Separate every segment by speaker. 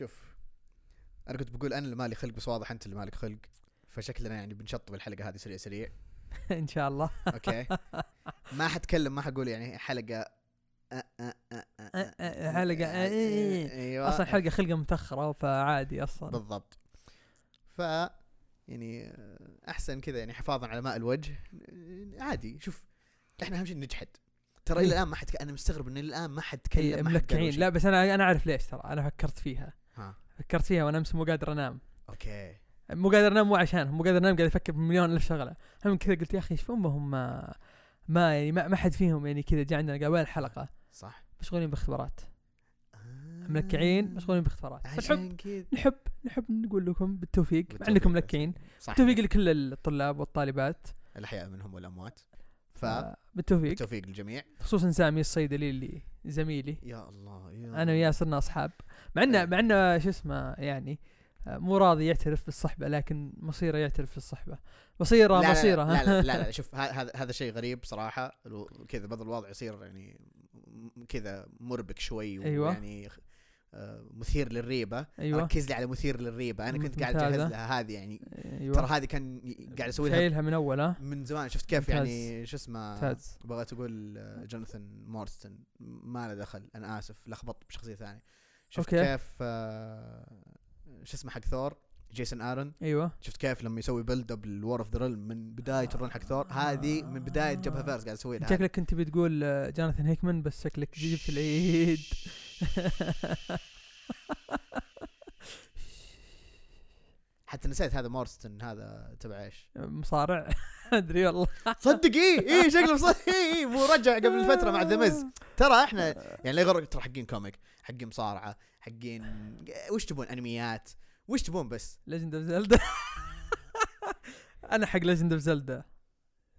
Speaker 1: شوف أنا كنت بقول أنا اللي مالي خلق بس واضح أنت اللي مالك خلق فشكلنا يعني بنشطب الحلقة هذه سريع سريع.
Speaker 2: إن شاء الله.
Speaker 1: أوكي. ما حتكلم ما حقول يعني
Speaker 2: حلقة حلقة إيه.
Speaker 1: أيوه.
Speaker 2: أصلا حلقة خلقة متأخرة فعادي أصلا.
Speaker 1: بالضبط. ف يعني أحسن كذا يعني حفاظا على ماء الوجه. عادي. شوف إحنا أهم شيء نجحد. ترى إلى
Speaker 2: إيه.
Speaker 1: الآن ما حد أنا مستغرب ان إلى الآن ما حد تكلم ما حد قال
Speaker 2: ملكعين. لا بس أنا أنا أعرف ليش ترى. أنا فكرت فيها.
Speaker 1: ها
Speaker 2: فكرت فيها وأنا أمس مو قادر أنام.
Speaker 1: أوكي.
Speaker 2: مو قادر أنام مو عشانهم مو قادر أنام قاعد أفكر بمليون ألف شغلة. هم كذا قلت يا أخي إيش امهم ما ما يعني ما, ما حد فيهم يعني كذا جاء عندنا قبل الحلقة؟
Speaker 1: صح.
Speaker 2: مشغولين باختبارات. ملكعين مشغولين باختبارات. فنحب
Speaker 1: كذا.
Speaker 2: نحب نحب نقول لكم بالتوفيق مع انكم. ملكعين.
Speaker 1: صح.
Speaker 2: بالتوفيق لكل الطلاب والطالبات.
Speaker 1: الأحياء منهم والأموات. ف
Speaker 2: آه، بالتوفيق.
Speaker 1: بالتوفيق للجميع.
Speaker 2: خصوصا سامي الصيدلي اللي زميلي.
Speaker 1: يا الله يا
Speaker 2: أنا وياه صرنا اصحاب مع إنه
Speaker 1: إيه.
Speaker 2: مع إنه شو اسمه يعني آه، مو راضي يعترف بالصحبة لكن مصيره يعترف بالصحبة. مصيره
Speaker 1: لا لا
Speaker 2: مصيره.
Speaker 1: لا
Speaker 2: ها؟
Speaker 1: لا, لا, لا شوف هذا هذا شيء غريب صراحة. كذا بدل الوضع يصير يعني كذا مربك شوي
Speaker 2: أيوة.
Speaker 1: آه، مثير للريبة.
Speaker 2: أيوه.
Speaker 1: ركز لي على مثير للريبة. أنا كنت قاعد. أجهز لها هذه يعني.
Speaker 2: أيوه.
Speaker 1: ترى هذه كان قاعد أسوي لها
Speaker 2: شايلها من أول ها؟
Speaker 1: من زمان. شفت كيف
Speaker 2: ممتاز.
Speaker 1: يعني شو اسمه بغيت أقول آه، جوناثان مورستون ما له دخل. أنا آسف. لخبطت بشخصية ثانية. شفت
Speaker 2: okay.
Speaker 1: كيف آه، شو اسمه حق ثور؟ جيسون ارون
Speaker 2: أيوه.
Speaker 1: شفت كيف لما يسوي build up لل War of the Realms من بداية ال run حق ثور؟ هذه من بداية جبهة فيرس قاعد أسوي لها
Speaker 2: شكلك كنت بتقول آه، جوناثان هيكمان بس شكلك جبت العيد.
Speaker 1: حتى نسيت هذا مورستون هذا تبع إيش؟
Speaker 2: مصارع. أدري والله.
Speaker 1: صدق إيه إيه شكله صدق إيه إيه، مو رجع قبل فتره مع ذا ترى إحنا يعني لا يغرك ترى حقين comic حقين مصارعة حقين وش تبون؟ أنميات وش تبون بس؟
Speaker 2: Legend of Zelda أنا حق Legend of Zelda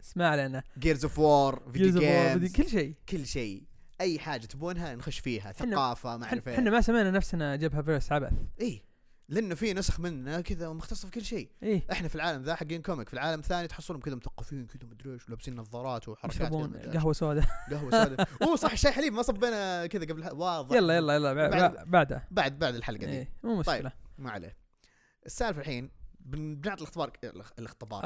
Speaker 2: اسمع لنا Gears of War
Speaker 1: video games
Speaker 2: كل شيء.
Speaker 1: كل شيء. أي حاجة تبونها نخش فيها ثقافة ما أعرف
Speaker 2: إحنا ما سمينا نفسنا جبهة verse عبث.
Speaker 1: إيه. لأنه في نسخ مننا كذا مختصه في كل شيء.
Speaker 2: إيه.
Speaker 1: إحنا في العالم ذا حقين comic في العالم الثاني تحصلهم كذا مثقفين كذا مدري إيش ولابسين نظارات وحركات.
Speaker 2: قهوة سوداء.
Speaker 1: قهوة سوداء. أوه صح الشاي حليب ما صبينا كذا قبل واضح.
Speaker 2: يلا يلا يلا بع-
Speaker 1: بعد-
Speaker 2: بع- بعدها
Speaker 1: بعد بعد الحلقة دي.
Speaker 2: إيه مو مشكلة.
Speaker 1: ما عليه. السالفة الحين بن- بنعطي الاختبار الاخ- الاختبار.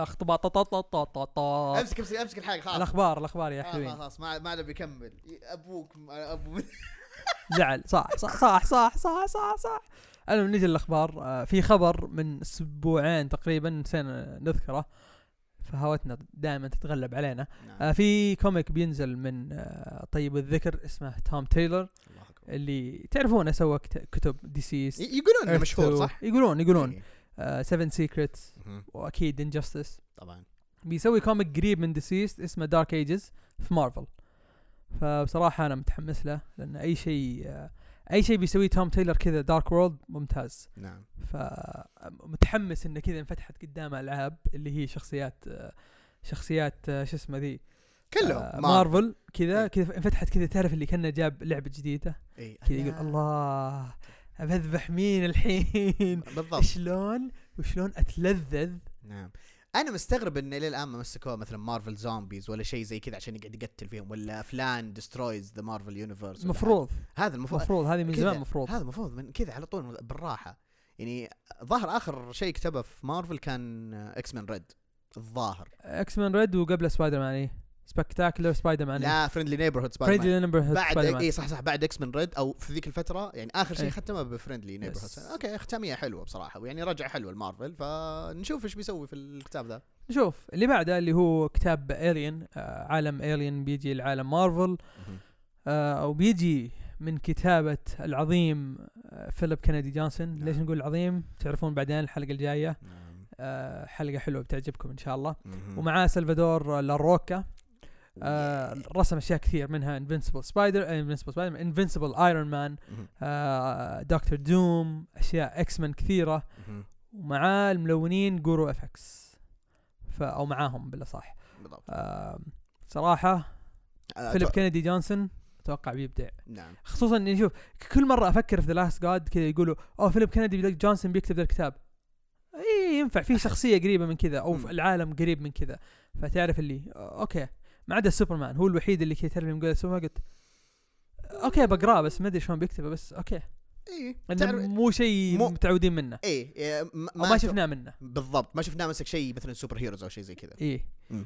Speaker 2: طا.
Speaker 1: امسك امسك أمسك الحلقة خلاص.
Speaker 2: الاخبار الأخبار يا
Speaker 1: آه،
Speaker 2: حلوين
Speaker 1: خلاص ما ما بيكمل أبوك ابو
Speaker 2: زعل. صح صح صح صح صح صح صح. المهم نجي للاخبار آه، في خبر من أسبوعين تقريبا نسينا نذكره فهوتنا دائما تتغلب علينا
Speaker 1: نعم.
Speaker 2: آه، في comic بينزل من آه، طيب الذكر اسمه توم تايلر اللي تعرفونه سوى كت- كتب
Speaker 1: DCeased يقولون إنه مشهور صح؟
Speaker 2: يقولون يقولون
Speaker 1: إيه.
Speaker 2: 7
Speaker 1: Secrets.
Speaker 2: وأكيد Injustice
Speaker 1: طبعا
Speaker 2: بيسوي comic قريب من DCeased اسمه Dark Ages في مارفل فبصراحة أنا متحمس له لأن أي شيء آه، أي شيء بيسويه توم تايلر كذا dark world ممتاز.
Speaker 1: نعم.
Speaker 2: فمتحمس إنه كذا انفتحت قدامه ألعاب اللي هي شخصيات آه، شخصيات آه، شو اسمه ذي
Speaker 1: كلهم
Speaker 2: آه،
Speaker 1: مارفل
Speaker 2: كذا
Speaker 1: إيه.
Speaker 2: كذا انفتحت كذا تعرف اللي كأنه جاب لعبة جديدة؟
Speaker 1: إيه.
Speaker 2: كذا يقول الله بذبح مين الحين؟
Speaker 1: بالضبط.
Speaker 2: شلون؟ وشلون أتلذذ؟
Speaker 1: نعم. أنا مستغرب ان إلى الان ما مسكوها مثلا Marvel Zombies ولا شيء زي كذا عشان يقعد يقتل فيهم ولا فلان Destroys the Marvel Universe
Speaker 2: المفروض
Speaker 1: هذا المفروض.
Speaker 2: المفروض هذه من زمان مفروض.
Speaker 1: هذا المفروض من كذا على طول بالراحة. يعني ظهر آخر شيء كتبه في مارفل كان X-Men Red الظاهر.
Speaker 2: X-Men Red وقبل سبايدر مان إيه. Spectacular Spider-Man
Speaker 1: لا Friendly Neighborhood Spider
Speaker 2: Friendly Neighborhood
Speaker 1: بعد اي صح صح. بعد X-Men Red أو في ذيك الفترة يعني آخر شيء
Speaker 2: إيه.
Speaker 1: ختمه ب Friendly
Speaker 2: Neighborhood.
Speaker 1: أوكي ختامية حلوة بصراحة ويعني رجعه حلوة المارفل فنشوف إيش بيسوي في الكتاب ذا.
Speaker 2: نشوف. اللي بعده اللي هو كتاب Alien آه عالم Alien بيجي لعالم مارفل آه أو بيجي من كتابة العظيم فيليب كينيدي جونسون
Speaker 1: نعم.
Speaker 2: ليش نقول عظيم؟ تعرفون بعدين الحلقة الجاية.
Speaker 1: نعم.
Speaker 2: آه حلقة حلوة بتعجبكم إن شاء الله. ومعاه سلفادور لاروكا آه رسم أشياء كثير منها Invincible Spider Invincible Spider Invincible Iron
Speaker 1: Man.
Speaker 2: دكتور دوم أشياء X-Men كثيرة.
Speaker 1: مهم.
Speaker 2: ومعاه الملونين Guru-eFX أو معاهم بالأصح.
Speaker 1: بالضبط.
Speaker 2: آه
Speaker 1: صراحة
Speaker 2: فيليب كينيدي جونسون أتوقع بيبدع.
Speaker 1: نعم.
Speaker 2: خصوصا إني شوف كل مرة أفكر في The Last God كذا يقولوا أوه فيليب كينيدي جونسون بيكتب ذا الكتاب. اي ينفع في شخصية قريبة من كذا أو العالم قريب من كذا. فتعرف اللي أوكي. ما عدا سوبرمان هو الوحيد اللي كذا تعرف يوم قال سوبرمان قلت أوكي بقراه بس ما أدري شلون بيكتبه بس أوكي.
Speaker 1: اي تعرف
Speaker 2: مو شيء
Speaker 1: مو-
Speaker 2: متعودين منه.
Speaker 1: اي إيه، ما,
Speaker 2: ما شفناه منه.
Speaker 1: بالضبط ما شفناه مسك شيء مثلا superheroes أو شيء زي كذا. إيه.
Speaker 2: إيه.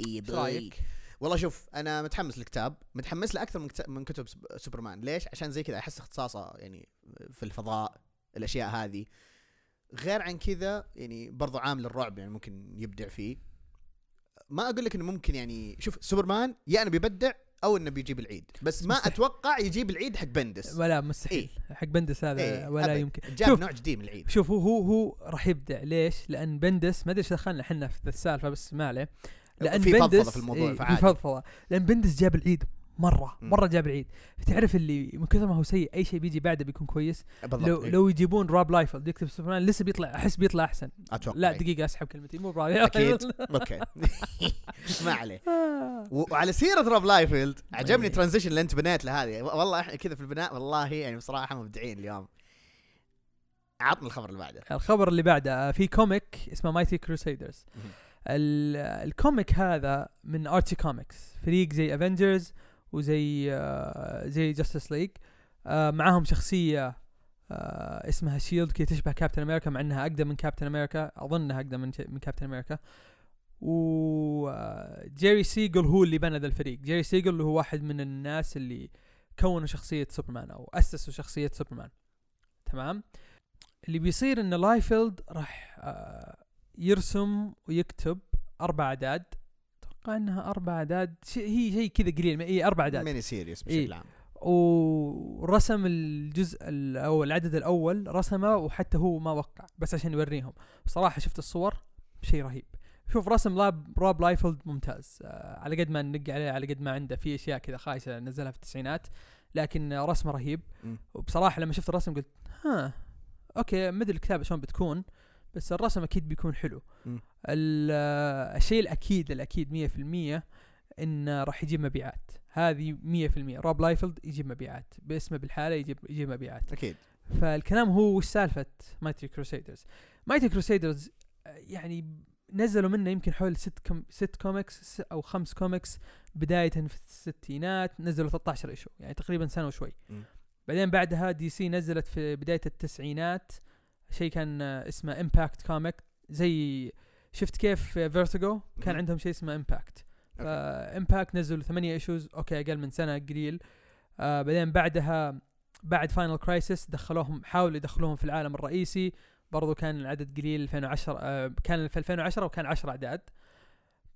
Speaker 1: اي
Speaker 2: إيش رايك؟
Speaker 1: والله شوف أنا متحمس للكتاب متحمس له أكثر من من كتب سوبرمان. ليش؟ عشان زي كذا أحس اختصاصه يعني في الفضاء الأشياء هذه. غير عن كذا يعني برضو عامل الرعب يعني ممكن يبدع فيه. ما أقول لك إنه ممكن يعني شوف سوبرمان يا إنه بيبدع أو إنه بيجيب العيد بس ما
Speaker 2: مستحيل.
Speaker 1: أتوقع يجيب العيد حق بندس
Speaker 2: ولا مستحيل حق بندس هذا
Speaker 1: إيه،
Speaker 2: ولا
Speaker 1: أبد.
Speaker 2: يمكن
Speaker 1: جاب
Speaker 2: شوف.
Speaker 1: نوع جديد من العيد
Speaker 2: شوف هو هو هو راح يبدع ليش؟ لأن بندس ما أدري إيش دخلنا إحنا في السالفة بس ما عليه لأن
Speaker 1: في
Speaker 2: بندس
Speaker 1: في الموضوع،
Speaker 2: إيه، في
Speaker 1: فعادي.
Speaker 2: فضفضة لأن بندس جاب العيد
Speaker 1: مرة.
Speaker 2: مرة جاب العيد. فتعرف اللي من كثر ما هو سيء أي شيء بيجي بعده بيكون كويس.
Speaker 1: بالضبط
Speaker 2: لو
Speaker 1: إيه.
Speaker 2: لو يجيبون روب لايفلد يكتب سوبرمان لسه بيطلع أحس بيطلع أحسن.
Speaker 1: أتوقع
Speaker 2: لا
Speaker 1: إيه.
Speaker 2: دقيقة أسحب كلمتي مو روب
Speaker 1: أكيد. أوكي. ما عليه. وعلى سيرة روب لايفيلد عجبني.
Speaker 2: ال
Speaker 1: transition اللي انت بنيت له هذه والله إحنا كذا في البناء والله يعني بصراحة مبدعين اليوم. عطنا الخبر اللي بعده.
Speaker 2: الخبر اللي بعده في comic اسمه Mighty Crusaders.
Speaker 1: ال
Speaker 2: comic هذا من Archie Comics فريق زي Avengers وزي آه، زي Justice League معاهم شخصية آه، اسمها Shield كي تشبه كابتن أمريكا مع إنها أقدم من كابتن أمريكا اظنها أقدم من من كابتن أمريكا وجيري سيجل هو اللي بنى ذا الفريق. جيري سيجل هو واحد من الناس اللي كونوا شخصية سوبرمان أو أسسوا شخصية سوبرمان تمام؟ اللي بيصير إن لايفيلد راح آه، يرسم ويكتب أربع أعداد. أتوقع إنها أربع أعداد. شيء هي شيء كذا قليل إيه أربع أعداد.
Speaker 1: mini
Speaker 2: series.
Speaker 1: بشكل عام.
Speaker 2: ورسم الجزء ال- أو العدد الأول رسمه وحتى هو ما وقع بس عشان يوريهم. بصراحه شفت الصور شيء رهيب. شوف رسم لاب روب لايفلد ممتاز. آه على قد ما ننق عليه على قد ما عنده في أشياء كذا خايسة نزلها في التسعينات لكن رسمه رهيب.
Speaker 1: مم.
Speaker 2: وبصراحة لما شفت الرسم قلت ها أوكي ما ادري الكتابة شلون بتكون بس الرسم أكيد بيكون حلو.
Speaker 1: مم.
Speaker 2: ال- الشيء الأكيد الأكيد 100% انه راح يجيب مبيعات. هذه 100% روب لايفلد يجيب مبيعات. باسمه بالحالة يجيب يجيب مبيعات.
Speaker 1: أكيد.
Speaker 2: فالكلام هو وش سالفة Mighty Crusaders؟ Mighty Crusaders يعني نزلوا منه يمكن حول ست كم ست كوميكس أو خمس كوميكس بداية في الستينات نزلوا 13 issue. يعني تقريبا سنة وشوي. بعدين بعدها DC نزلت في بداية التسعينات شيء كان اسمه Impact Comic زي شفت كيف Vertigo كان. عندهم شيء اسمه
Speaker 1: Impact.
Speaker 2: Impact نزلوا ثمانية issues أوكي أقل من سنة قليل. آه بعدين بعدها بعد Final Crisis دخلوهم حاولوا يدخلوهم في العالم الرئيسي. برضو كان العدد قليل 2010 آه كان في 2010 وكان 10 أعداد.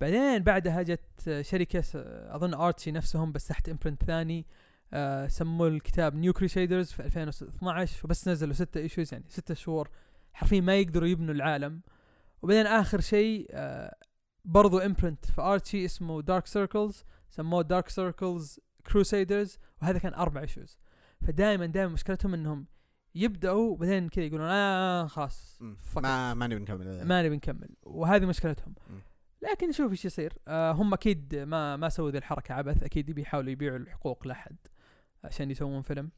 Speaker 2: بعدين بعدها جت آه، شركة س- أظن ارتشي نفسهم بس تحت imprint ثاني. آه سموا الكتاب New Crusaders في 2012 وبس نزلوا ستة issues يعني ستة شهور. حرفيا ما يقدروا يبنوا العالم. وبعدين آخر شيء آه برضو imprint في ارتشي اسمه Dark Circle's سموه Dark Circle's Crusaders وهذا كان أربع issues فدائما دائما مشكلتهم إنهم يبدأوا بعدين كذا يقولون آه خلاص
Speaker 1: مم.
Speaker 2: fuck
Speaker 1: ما ما نبي نكمل
Speaker 2: ما نبي نكمل. وهذه مشكلتهم. لكن نشوف إيش يصير. آه هم أكيد ما ما سووا ذي الحركة عبث. أكيد يبي يحاولوا يبيعوا الحقوق لأحد عشان يسوون فيلم.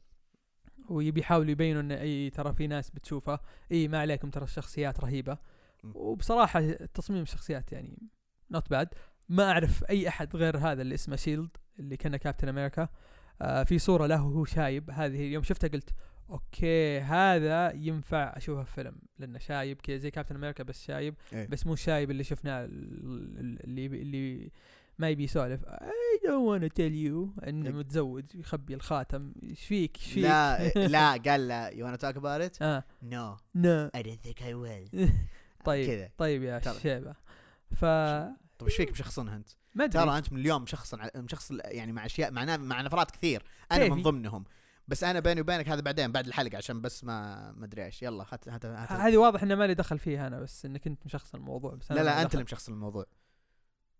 Speaker 2: ويبي يحاولوا يبينوا إن إي ترى في ناس بتشوفه. إي ما عليكم ترى الشخصيات
Speaker 1: رهيبة.
Speaker 2: وبصراحة تصميم الشخصيات يعني not bad ما أعرف أي أحد غير هذا اللي اسمه Shield اللي كان كابتن أمريكا آه في صورة له وهو شايب. هذه يوم شفتها قلت okay هذا ينفع أشوفه في فيلم لأنه شايب كذا زي كابتن أمريكا بس شايب
Speaker 1: إيه.
Speaker 2: بس مو الشايب اللي شفناه ال- ال- اللي اللي ما يبي يسولف. I don't wanna tell you. إنه
Speaker 1: إيه.
Speaker 2: متزوج يخبي الخاتم. إيش فيك؟ إيش فيك؟
Speaker 1: لا لا قال لا you wanna talk about it?
Speaker 2: آه.
Speaker 1: No.
Speaker 2: no
Speaker 1: I don't think I will
Speaker 2: طيب
Speaker 1: كذا
Speaker 2: طيب يا. شيبة ف
Speaker 1: طيب إيش فيك مشخصنها أنت؟
Speaker 2: ما
Speaker 1: ترى أنت من اليوم مشخصن مشخص يعني مع أشياء مع مع نفرات كثير
Speaker 2: أنا.
Speaker 1: من ضمنهم بس أنا بيني وبينك هذا بعدين بعد الحلقة عشان بس ما ما أدري إيش يلا هات هات هات
Speaker 2: هذه واضح إنه مالي دخل فيها أنا بس إنك أنت مشخص الموضوع بس أنا
Speaker 1: لا لا
Speaker 2: أنت.
Speaker 1: اللي مشخص الموضوع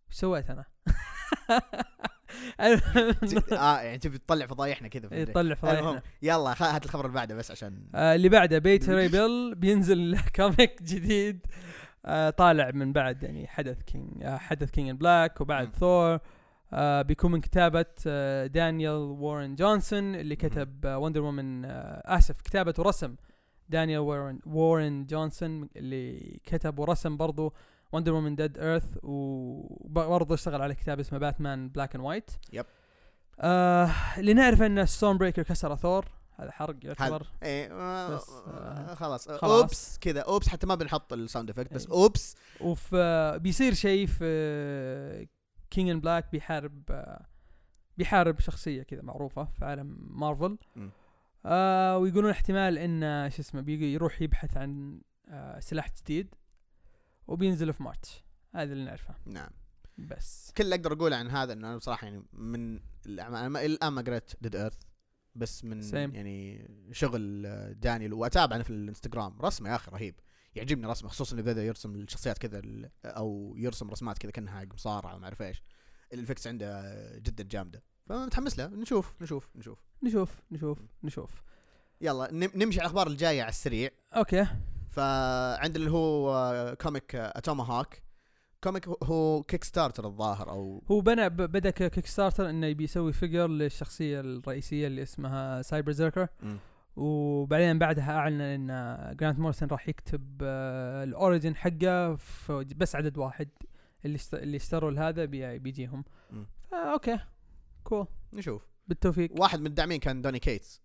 Speaker 2: إيش سويت
Speaker 1: أنا؟ آه يعني تبي تطلع فضايحنا كذا المهم
Speaker 2: فضايحنا.
Speaker 1: يلا هات الخبر اللي بعده بس عشان
Speaker 2: آه اللي بعده بيتا راي بيل بينزل comic جديد. آه طالع من بعد يعني حدث King آه حدث King in Black وبعد. ثور. آه بيكون من كتابة آه دانيال وارن جونسون اللي كتب آه Wonder Woman آه آسف كتابة ورسم. دانيال وارن وارن جونسون اللي كتب ورسم برضو. Wonder Woman Dead Earth وبرضه اشتغل على كتاب اسمه Batman Black and White
Speaker 1: yep.
Speaker 2: آه اللي نعرف ان Stormbreaker كسر ثور هذا حرق يعتبر
Speaker 1: إيه آه،
Speaker 2: بس، آه،
Speaker 1: خلاص
Speaker 2: خلاص.
Speaker 1: oops كذا oops حتى ما بنحط ال sound effect بس
Speaker 2: إيه.
Speaker 1: oops
Speaker 2: وفي بيصير شيء في King in Black بيحارب آه، بيحارب شخصية كذا معروفة في عالم مارفل. آه ويقولون احتمال إن شو اسمه بيجي يروح يبحث عن آه سلاح جديد وبينزل في March. هذا اللي نعرفه.
Speaker 1: نعم.
Speaker 2: بس.
Speaker 1: كل اللي أقدر أقوله عن هذا إنه أنا بصراحة يعني من الاعمال أنا ما- الآن ما قريت Dead Earth بس من
Speaker 2: Same.
Speaker 1: يعني شغل آه، دانيال وأتابع أنا في الإنستغرام. رسمه يا أخي رهيب. يعجبني رسمه خصوصا إذا بدا يرسم الشخصيات كذا أو يرسم رسمات كذا كأنها مصارعه وما أعرف إيش. ال effects عنده جدا جامدة. فمتحمس له. نشوف نشوف نشوف.
Speaker 2: نشوف نشوف نشوف.
Speaker 1: يلا نم- نمشي على الأخبار الجاية على السريع.
Speaker 2: okay.
Speaker 1: فعندنا اللي هو comic Atomahawk comic هو- كيك ستارتر الظاهر أو
Speaker 2: هو بنى بدأ كيك ستارتر إنه يبي يسوي figure للشخصية الرئيسية اللي اسمها
Speaker 1: Cyberzerker.
Speaker 2: وبعدين بعدها اعلن إن جرانت موريسون راح يكتب آه، ال origin حقه بس عدد واحد. اللي اللي اشتروا لهذا بي- بيجيهم. okay. cool
Speaker 1: نشوف.
Speaker 2: بالتوفيق.
Speaker 1: واحد من الداعمين كان دوني كيتس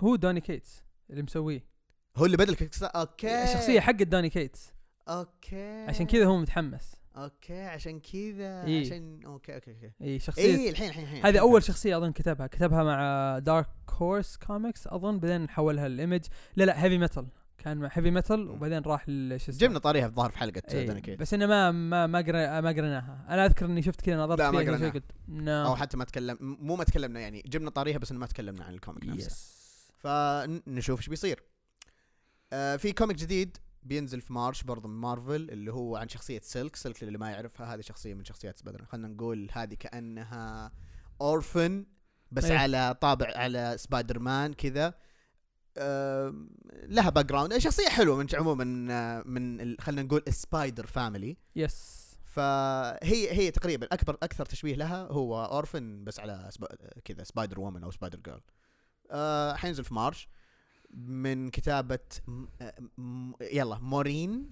Speaker 2: هو دوني كيتس اللي مسويه.
Speaker 1: هو اللي بدل كيك ستارتر okay.
Speaker 2: الشخصية حقت دوني كيتس.
Speaker 1: okay.
Speaker 2: عشان كذا هو متحمس.
Speaker 1: okay عشان كذا
Speaker 2: إيه.
Speaker 1: عشان okay okay okay.
Speaker 2: إي شخصية
Speaker 1: إي الحين الحين الحين.
Speaker 2: هذه أول شخصية أظن كتبها. كتبها مع دارك هورس كوميكس أظن بعدين حولها الايمج لا لا هيفي ميتال كان مع هيفي ميتال. وبعدين راح شو اسمه؟
Speaker 1: جبنا طاريها في ظهر في حلقة
Speaker 2: إيه، بس إنه ما ما ما قرا ما قريناها أنا أذكر إني شفت كذا نظرت
Speaker 1: لا، ما قريناها.
Speaker 2: أو
Speaker 1: حتى ما تكلم مو ما تكلمنا يعني جبنا طاريها بس إنه ما تكلمنا عن ال comic نفسه.
Speaker 2: yes
Speaker 1: فنشوف إيش بيصير. آه في comic جديد بينزل في March برضه من مارفل اللي هو عن شخصية Silk Silk اللي ما يعرفها هذه شخصية من شخصيات Spider خلينا نقول هذه كأنها Orphan بس
Speaker 2: إيه.
Speaker 1: على طابع على سبايدر مان كذا. آه لها background شخصية حلوة من عموما آه، من خلينا نقول ال Spider
Speaker 2: family yes
Speaker 1: فهي هي تقريبا أكبر أكثر تشبيه لها هو Orphan بس على سبا كذا Spider-Woman أو Spider-Girl آه حينزل في March. من كتابة م- م- يلا مورين.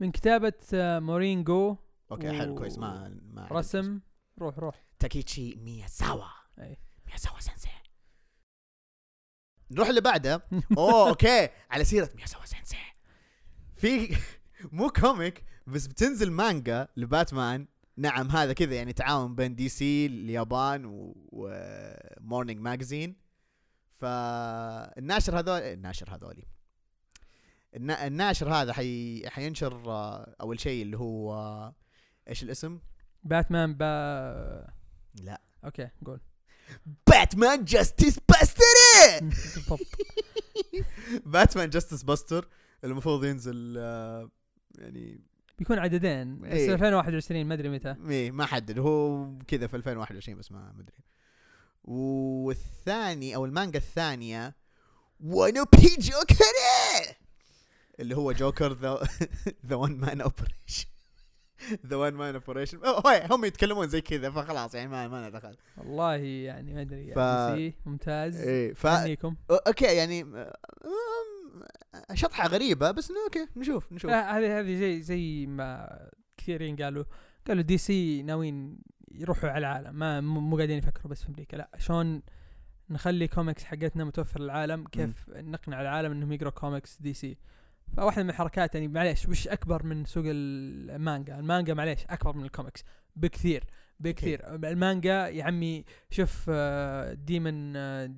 Speaker 2: من كتابة آه، مورين جو.
Speaker 1: okay
Speaker 2: و-
Speaker 1: حلو كويس ما ما
Speaker 2: رسم. روح روح.
Speaker 1: تاكيشي مياساوا.
Speaker 2: أي.
Speaker 1: مياساوا sensei نروح اللي بعده. أوه okay على سيرة مياساوا sensei في مو comic بس بتنزل مانجا لباتمان. نعم هذا كذا يعني تعاون بين دي سي اليابان و Morning Magazine فالناشر هذول الناشر هذولي. النا- الناشر هذا حي... حينشر آه، أول شيء اللي هو آه، إيش الاسم؟
Speaker 2: باتمان با
Speaker 1: لا.
Speaker 2: okay قول.
Speaker 1: Batman Justice
Speaker 2: Buster!
Speaker 1: Batman Justice Buster المفروض ينزل آه، يعني
Speaker 2: بيكون عددين بس
Speaker 1: إيه.
Speaker 2: 2021 ما أدري متى.
Speaker 1: إيه ما حدد هو كذا في 2021 بس ما مدري والثاني أو المانجا الثانية One Op Joker. اللي هو جوكر the the one man operation. the one man operation. هم يتكلمون زي كذا فخلاص يعني ما ما دخل.
Speaker 2: والله يعني ما أدري
Speaker 1: ف-
Speaker 2: يعني ممتاز.
Speaker 1: إيه ف okay يعني آم، شطحة غريبة بس okay نشوف نشوف.
Speaker 2: هذه هذه زي زي ما كثيرين قالوا. قالوا DC ناويين يروحوا على العالم. ما مو قاعدين يفكروا بس في أمريكا. لا شلون نخلي كوميكس حقتنا متوفر للعالم؟ كيف نقنع العالم إنهم يقروا comics DC فواحدة من الحركات يعني معليش وش أكبر من سوق المانجا؟ المانجا معليش أكبر من الكوميكس بكثير بكثير. المانجا يا عمي شوف Demon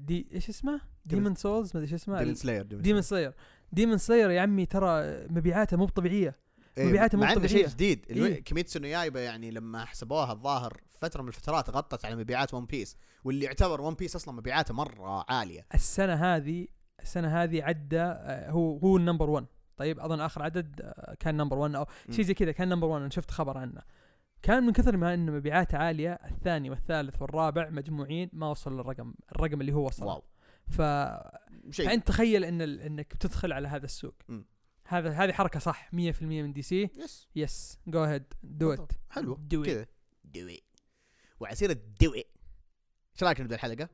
Speaker 2: دي إيش اسمه؟ Demon Souls ما أدري إيش اسمه.
Speaker 1: Demon Slayer
Speaker 2: Demon Slayer Demon Slayer يا عمي ترى مبيعاته مو بطبيعية.
Speaker 1: إيه،
Speaker 2: مبيعاته مو طبيعية.
Speaker 1: شيء جديد.
Speaker 2: إيه؟
Speaker 1: Kimetsu no Yaiba يعني لما حسبوها الظاهر فترة من الفترات غطت على مبيعات One Piece واللي يعتبر One Piece أصلا مبيعاته مرة عالية.
Speaker 2: السنة هذه السنة هذه عدى آه، هو هو ال number 1 طيب أظن آخر عدد آه، كان number 1
Speaker 1: أو.
Speaker 2: شيء زي كذا كان number 1 أنا شفت خبر عنه. كان من كثر ما إنه مبيعاته عالية الثاني والثالث والرابع مجموعين ما وصل للرقم الرقم اللي هو وصل
Speaker 1: wow.
Speaker 2: ف...
Speaker 1: شيء.
Speaker 2: فأنت تخيل إن ال... إنك بتدخل على هذا السوق.
Speaker 1: مم.
Speaker 2: هذا هذه حركة صح 100% من دي سي
Speaker 1: يس
Speaker 2: يس جو هيد دو ات.
Speaker 1: حلو
Speaker 2: دو
Speaker 1: كذا. دو ات وعلى سيره دو ات إيش رأيك نبدأ الحلقة؟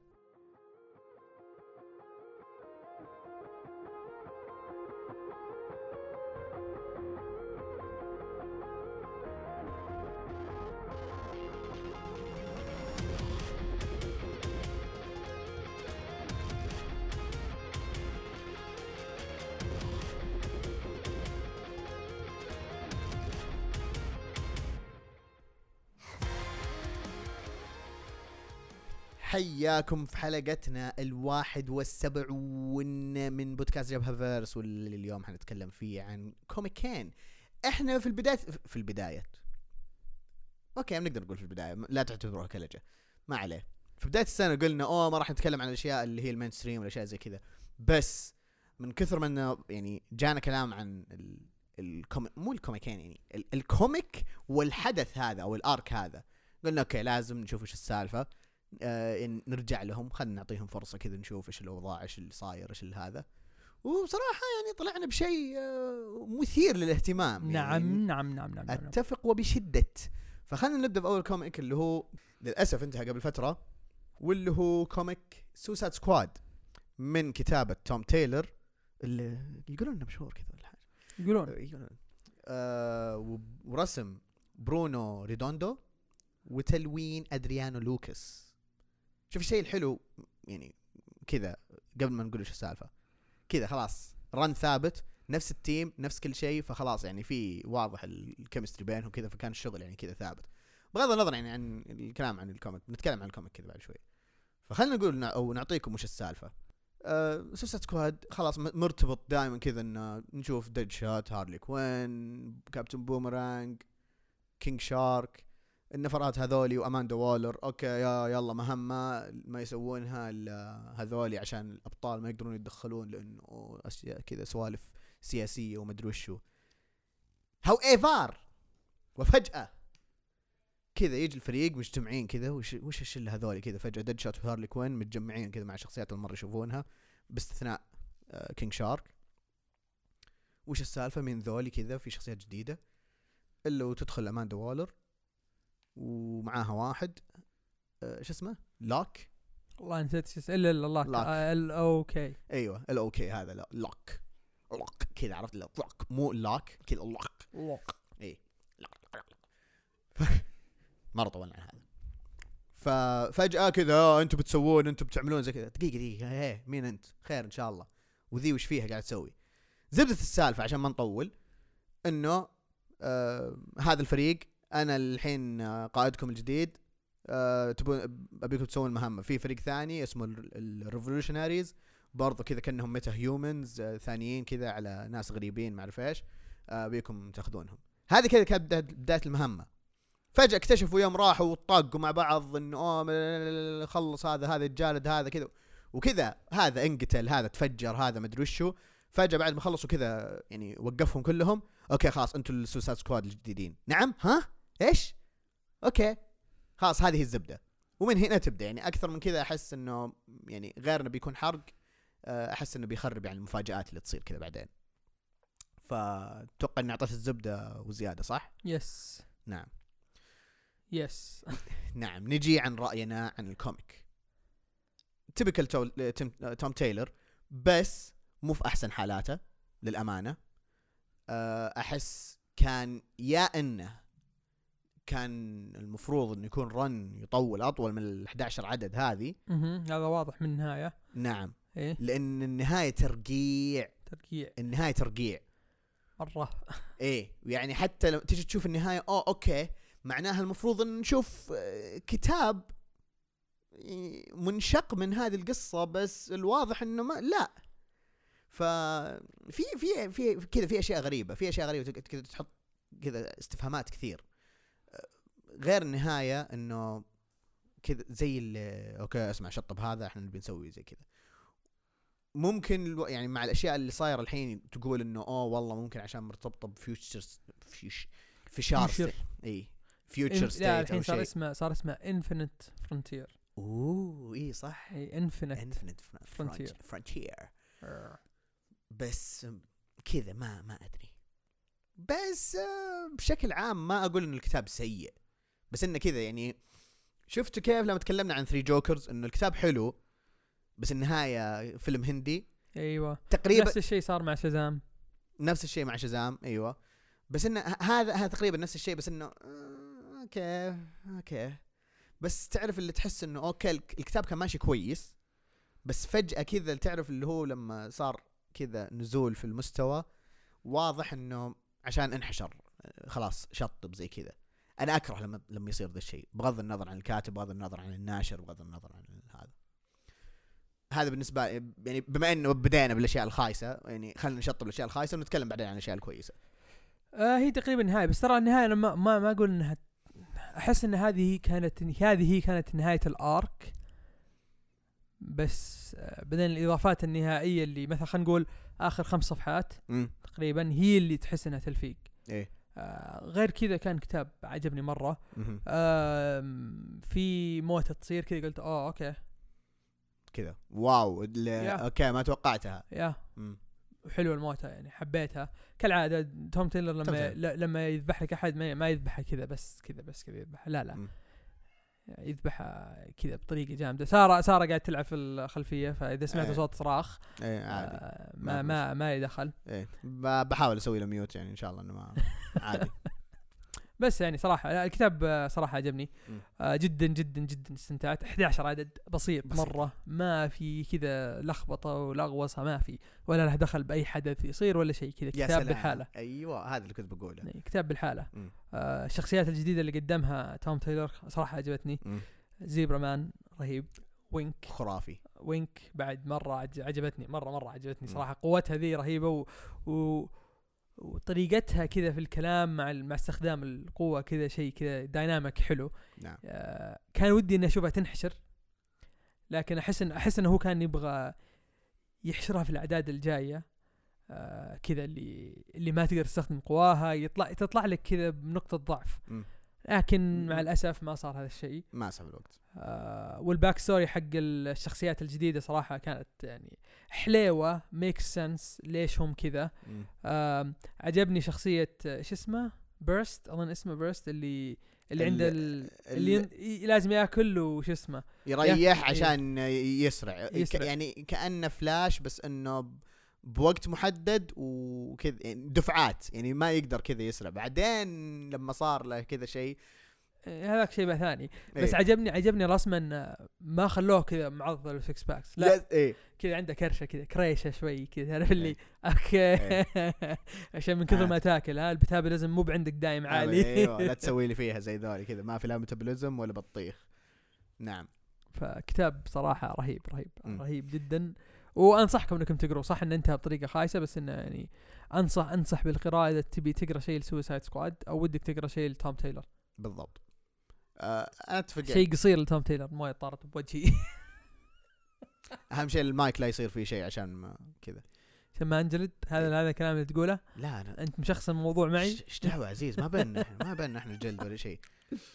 Speaker 1: حياكم في حلقتنا الواحد والسبعون من بودكاست جبهة فيرس واللي اليوم حنتكلم فيه عن كوميكين إحنا في البداية في البداية. أوكي نقدر نقول في البداية لا تعتبروها كلجة. ما عليه. في بداية السنة قلنا أوه ما راح نتكلم عن الأشياء اللي هي المين ستريم والأشياء زي كذا. بس من كثر ما إنه يعني جانا كلام عن ال... الكومي... مو الكوميكين يعني ال... الكوميك والحدث هذا أو الأرك هذا قلنا okay لازم نشوف إيش السالفة. آه نرجع لهم خلينا نعطيهم فرصة كذا نشوف إيش الأوضاع إيش اللي صاير إيش هذا. وبصراحة يعني طلعنا بشيء آه مثير للاهتمام
Speaker 2: نعم
Speaker 1: يعني.
Speaker 2: نعم نعم نعم, نعم.
Speaker 1: أتفق وبشدة. فخلينا نبدأ بأول comic اللي هو للأسف انتهى قبل فترة واللي هو comic Suicide Squad من كتابة توم تايلور اللي يقولون إنه مشهور كذا ولا حاجة.
Speaker 2: يقولون.
Speaker 1: يقولون. آه ورسم برونو ريدوندو وتلوين أدريانو لوكاس شوف الشيء الحلو يعني كذا قبل ما نقول إيش السالفة. كذا خلاص run ثابت نفس ال team نفس كل شيء فخلاص يعني في واضح ال- ال chemistry بينهم كذا فكان الشغل يعني كذا ثابت. بغض النظر يعني عن الكلام عن ال comic بنتكلم عن ال comic كذا بعد شوي. فخلينا نقول أو نعطيكم وش السالفة. آه Suicide Squad خلاص مرتبط دائما كذا إنه نشوف ديد شوت هارلي كوين كابتن بومرانج كينج شارك النفرات هذولي وأماندا وولر. okay يا يلا مهمة ما يسوونها الا هذولي عشان الأبطال ما يقدرون يتدخلون لأنه أشياء كذا سوالف سياسية ومدري وشو however وفجأة كذا يجي الفريق مجتمعين كذا وش وش الشلة هذولي كذا؟ فجأة ديد شوت وهارلي كوين متجمعين كذا مع شخصيات المرة يشوفونها باستثناء آه كينج شارك وش السالفة؟ من ذولي كذا؟ في شخصيات جديدة. إلا وتدخل أماندا وولر. ومعاها واحد. آه شو اسمه؟ لوك.
Speaker 2: والله نسيت شو اسمه. إلا
Speaker 1: لاك.
Speaker 2: آه، إل okay
Speaker 1: أيوه ال okay هذا لوك. لوك. كذا عرفت؟ لوك. مو لوك. كذا لوك.
Speaker 2: لوك.
Speaker 1: إي. مره طولنا على هذا. ففجأة كذا آه أنتم بتسوون أنتم بتعملون زي كذا. دقيقة دقيقة. إيه مين أنت؟ خير إن شاء الله. وذي وش فيها قاعد تسوي؟ زبدة السالفة عشان ما نطول إنه آه هذا الفريق أنا الحين قائدكم الجديد آه تبون أبيكم تسوون مهمة. في فريق ثاني اسمه ال Revolutionaries برضو كذا كأنهم metahumans آه ثانيين كذا على ناس غريبين ما أعرف إيش آه أبيكم تاخذونهم. هذه كذا كانت بداية المهمة. فجأة اكتشفوا يوم راحوا وطاقوا مع بعض إنه أوه خلص هذا هذا الجالد هذا كذا. وكذا هذا انقتل هذا تفجر هذا مدري وشو. فجأة بعد ما خلصوا كذا يعني وقفهم كلهم okay خلاص أنتم ال Suicide Squad الجديدين. نعم؟ ها؟ إيش؟ okay. خلاص هذه الزبدة. ومن هنا تبدأ. يعني أكثر من كذا أحس إنه يعني غير انه بيكون حرق. آه، أحس إنه بيخرب يعني المفاجآت اللي تصير كذا بعدين. فأتوقع اني أعطيت الزبدة وزيادة صح؟
Speaker 2: yes
Speaker 1: نعم.
Speaker 2: yes
Speaker 1: نعم. نجي عن رأينا عن ال comic. Typical. توم تايلور بس مو في أحسن حالاته للأمانة. أه، أحس كان يا إنه كان المفروض إنه يكون run يطول أطول من ال 11 عدد هذه.
Speaker 2: مهم. هذا واضح من النهاية.
Speaker 1: نعم.
Speaker 2: إيه.
Speaker 1: لأن النهاية ترقيع.
Speaker 2: ترقيع.
Speaker 1: النهاية ترقيع.
Speaker 2: مرة.
Speaker 1: إيه. يعني حتى لو تيجي تشوف النهاية أوه okay. معناها المفروض إن نشوف آه، كتاب منشق من هذه القصة بس الواضح إنه ما لا. ففي في في كذا في أشياء غريبة. في أشياء غريبة كذا تحط كذا استفهامات كثير. غير النهايه إنه كذا زي اللي أوكي أسمع شطب هذا إحنا نبي نسوي زي كذا. ممكن الو- يعني مع الأشياء اللي صايرة الحين تقول إنه أوه والله ممكن عشان مرتبطة بفيوتشر فيوش فشار
Speaker 2: Future.
Speaker 1: ستيت اي Future
Speaker 2: لا
Speaker 1: State أو
Speaker 2: الحين صار اسمه صار اسمه Infinite Frontier
Speaker 1: أوه إي صح.
Speaker 2: إي Infinite
Speaker 1: Infinite
Speaker 2: Frontier.
Speaker 1: Frontier بس كذا ما ما أدري. بس آه، بشكل عام ما أقول إن الكتاب سيء. بس إنه كذا يعني شفتوا كيف لما تكلمنا عن Three Jokers إنه الكتاب حلو بس النهاية فيلم هندي.
Speaker 2: أيوه.
Speaker 1: تقريبا
Speaker 2: نفس الشيء صار مع شازام.
Speaker 1: نفس الشيء مع شزام أيوه. بس إنه هذا هذا تقريبا نفس الشيء بس إنه آه، okay okay. بس تعرف اللي تحس إنه okay الك- الكتاب كان ماشي كويس بس فجأة كذا تعرف اللي هو لما صار كذا نزول في المستوى واضح إنه عشان انحشر خلاص شطب زي كذا. أنا أكره لما لما يصير ذا الشيء. بغض النظر عن الكاتب بغض النظر عن الناشر بغض النظر عن هذا. بالنسبة يعني بما إنه بدينا بالأشياء الخايسة يعني خلينا نشطب الأشياء الخايسة ونتكلم بعدين عن الأشياء الكويسة.
Speaker 2: آه هي تقريبا نهايه بس ترى النهاية أنا ما ما, ما أقول انها أحس إن هذه كانت هذه هي كانت نهاية الأرك. بس آه بعدين الإضافات النهائية اللي مثلا خلينا نقول آخر خمس صفحات
Speaker 1: امم
Speaker 2: تقريبا هي اللي تحس إنها تلفيق.
Speaker 1: إيه.
Speaker 2: آه غير كذا كان كتاب عجبني
Speaker 1: مرة.
Speaker 2: آم، في موتة تصير كذا قلت آه أوكي.
Speaker 1: كذا.
Speaker 2: Wow.
Speaker 1: Okay ما توقعتها.
Speaker 2: يا. حلوة الموتة يعني حبيتها. كالعادة توم
Speaker 1: تايلور
Speaker 2: لما لما يذبح لك أحد ما ما يذبحها كذا بس كذا بس كذا يذبح لا لا.
Speaker 1: مم.
Speaker 2: يذبحها كذا بطريقة جامدة. ساره سارة قاعد تلعب في الخلفية فإذا سمعت
Speaker 1: إيه.
Speaker 2: صوت صراخ
Speaker 1: إيه عادي.
Speaker 2: آه
Speaker 1: ما
Speaker 2: ما ما يدخل.
Speaker 1: إيه بحاول أسوي له mute يعني إن شاء الله إنه ما عادي.
Speaker 2: بس يعني صراحة الكتاب صراحة عجبني. آه جدا جدا جدا استمتعت. 11 عدد بسيط,
Speaker 1: بسيط.
Speaker 2: مرة. ما في كذا لخبطة ولغوصه ما في. ولا له دخل بأي حدث يصير ولا شيء كذا كتاب لحاله.
Speaker 1: أيوه هذا اللي كنت بقوله.
Speaker 2: يعني كتاب
Speaker 1: لحاله.
Speaker 2: آه الشخصيات الجديدة اللي قدمها توم تايلور صراحة عجبتني. زيبرا مان رهيب. وينك.
Speaker 1: خرافي.
Speaker 2: وينك بعد مرة عج- عجبتني. مرة مرة عجبتني. صراحة. قوتها ذي رهيبة و... و... وطريقتها كذا في الكلام مع مع استخدام القوة كذا شيء كذا dynamic حلو.
Speaker 1: نعم.
Speaker 2: آه كان ودي إني أشوفها تنحشر. لكن أحس ان أحس إنه هو كان يبغى يحشرها في الأعداد الجاية. آه كذا اللي اللي ما تقدر تستخدم قواها. يطلع تطلع لك كذا بنقطة ضعف.
Speaker 1: مم.
Speaker 2: لكن مع. الأسف ما صار هذا الشيء
Speaker 1: ما أسعف الوقت
Speaker 2: آه وال backstory حق الشخصيات الجديدة صراحة كانت يعني حليوة make sense ليش هم كذا. آه عجبني شخصية آه، شو اسمه بيرست أظن اسمه بيرست اللي اللي عنده ال- اللي ين- لازم ياكل وش اسمه
Speaker 1: يريح
Speaker 2: إيه.
Speaker 1: عشان يسرع,
Speaker 2: يسرع.
Speaker 1: يعني كأنه فلاش بس إنه بوقت محدد وكذا يعني دفعات يعني ما يقدر كذا يسرع. بعدين لما صار له كذا شيء
Speaker 2: آه، هذاك شيء ثاني. بس
Speaker 1: إيه.
Speaker 2: عجبني عجبني رسما ما خلوه كذا معضل و six packs. لا
Speaker 1: لا إيه.
Speaker 2: كذا عنده كرشة كذا كريشة شوي كذا تعرف اللي؟
Speaker 1: إيه.
Speaker 2: Okay عشان من كثر. ما تاكل ها ال metabolism مو بعندك دايم عالي.
Speaker 1: أيوه لا تسوي لي فيها زي ذولي كذا ما في لا metabolism ولا بطيخ. نعم.
Speaker 2: فكتاب صراحة رهيب رهيب. رهيب جدا. وأنصحكم إنكم تقروا. صح انه انتهى بطريقة خايسة بس إنه يعني أنصح أنصح بالقراءة إذا تبي تقرأ شيء ل Suicide Squad أو ودك تقرأ شيء لتوم تايلور
Speaker 1: بالضبط. آه أنا اتفق
Speaker 2: شيء قصير لتوم تايلور مويه طارت بوجهي.
Speaker 1: أهم شيء المايك لا يصير فيه شيء عشان ما كذا.
Speaker 2: عشان ما أنجلد؟ هذا هذا الكلام اللي تقوله؟
Speaker 1: لا أنا
Speaker 2: أنت مشخصن الموضوع معي؟
Speaker 1: إيش دعوة عزيز؟ ما بيننا ما بيننا إحنا جلد ولا شيء.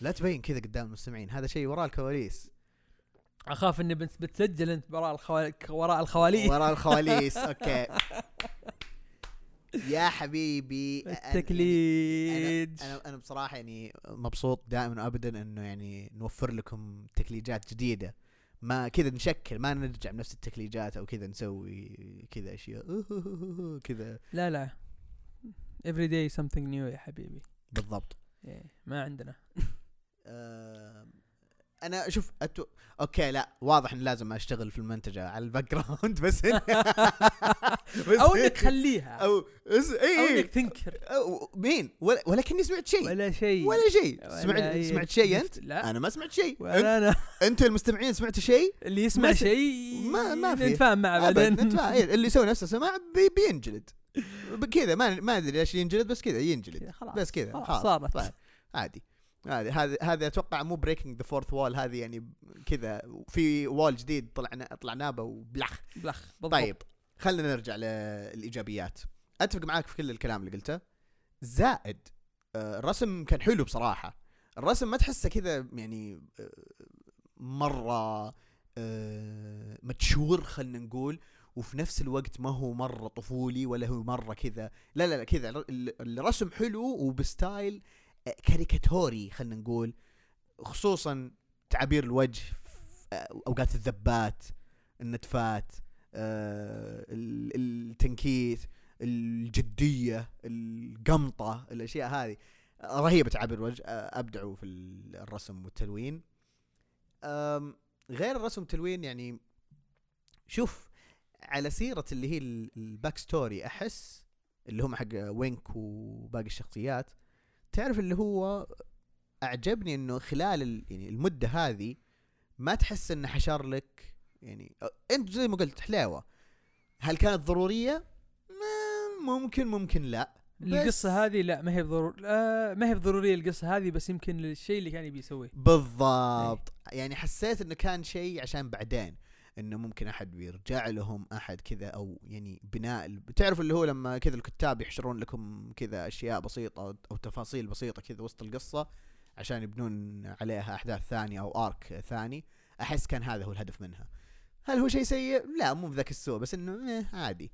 Speaker 1: لا تبين كذا قدام المستمعين هذا شيء وراء الكواليس.
Speaker 2: أخاف إني بت- بتسجل أنت وراء الخوال... وراء الخواليق
Speaker 1: وراء الخواليس. أوكي. يا حبيبي أنا-
Speaker 2: التكليج.
Speaker 1: أنا أنا بصراحة يعني مبسوط دائما وابدا إنه يعني نوفر لكم تكليجات جديدة. ما كذا نشكل ما نرجع بنفس التكليجات أو كذا نسوي كذا أشياء. كذا.
Speaker 2: لا لا. Every day something new يا حبيبي.
Speaker 1: بالضبط.
Speaker 2: إيه ما عندنا.
Speaker 1: أنا شوف أتو... okay لا واضح ان لازم أشتغل في المنتجة على ال background بس بس
Speaker 2: أو إنك خليها
Speaker 1: أو اس...
Speaker 2: إي
Speaker 1: أو
Speaker 2: إنك تنكر.
Speaker 1: أو مين؟ ولا ولكني سمعت شيء.
Speaker 2: ولا شيء.
Speaker 1: ولا شيء. سمعت
Speaker 2: أي
Speaker 1: سمعت شيء أنت؟
Speaker 2: لا.
Speaker 1: أنا ما سمعت شيء. أنت...
Speaker 2: ولا أنا.
Speaker 1: أنت المستمعين سمعتوا شيء؟
Speaker 2: اللي يسمع
Speaker 1: ما س-
Speaker 2: شيء
Speaker 1: ما- ما في.
Speaker 2: نتفاهم معه بعدين.
Speaker 1: نتفاهم. إيه، اللي يسوي نفسه سماع بي... بينجلد. كذا ما ما أدري ليش ينجلد بس كذا ينجلد.
Speaker 2: خلاص.
Speaker 1: بس كذا
Speaker 2: خلاص
Speaker 1: خلاص
Speaker 2: صارت.
Speaker 1: طيب. عادي. هذه هذه هذه أتوقع مو breaking the fourth wall هذه يعني كذا. في wall جديد طلعنا طلعنا به وبلخ.
Speaker 2: بلخ بالضبط.
Speaker 1: طيب خلينا نرجع للإيجابيات. أتفق معاك في كل الكلام اللي قلته. زائد آه، الرسم كان حلو بصراحة. الرسم ما تحسه كذا يعني آه، مرة آه، mature خلينا نقول وفي نفس الوقت ما هو مرة طفولي ولا هو مرة كذا. لا لا لا كذا. ال- ال- الرسم حلو وب style كاريكاتوري خلينا نقول خصوصا تعابير الوجه آه، أوقات الذبات النتفات آه، ال- التنكيت الجدية القمطة الأشياء هذه. رهيبة تعابير الوجه آه، أبدعوا في ال- الرسم والتلوين. غير الرسم والتلوين يعني شوف على سيرة اللي هي ال- ال backstory أحس اللي هم حق وينك وباقي الشخصيات تعرف اللي هو أعجبني إنه خلال ال- يعني المدة هذه ما تحس إنه حشر لك يعني أنت زي ما قلت حلاوة. هل كانت ضرورية؟ ممكن ممكن لا.
Speaker 2: القصة هذه لا ما هي بضرور آه ما هي بضرورية القصة هذه بس يمكن الشيء اللي كان يبي يسويه.
Speaker 1: بالضبط. يعني حسيت إنه كان شيء عشان بعدين. إنه ممكن أحد بيرجع لهم أحد كذا أو يعني بناء بتعرف اللي هو لما كذا الكتاب يحشرون لكم كذا أشياء بسيطة أو تفاصيل بسيطة كذا وسط القصة عشان يبنون عليها أحداث ثانية أو ارك ثاني أحس كان هذا هو الهدف منها. هل هو شيء سيء؟ لا مو بذاك السوء بس إنه إيه عادي.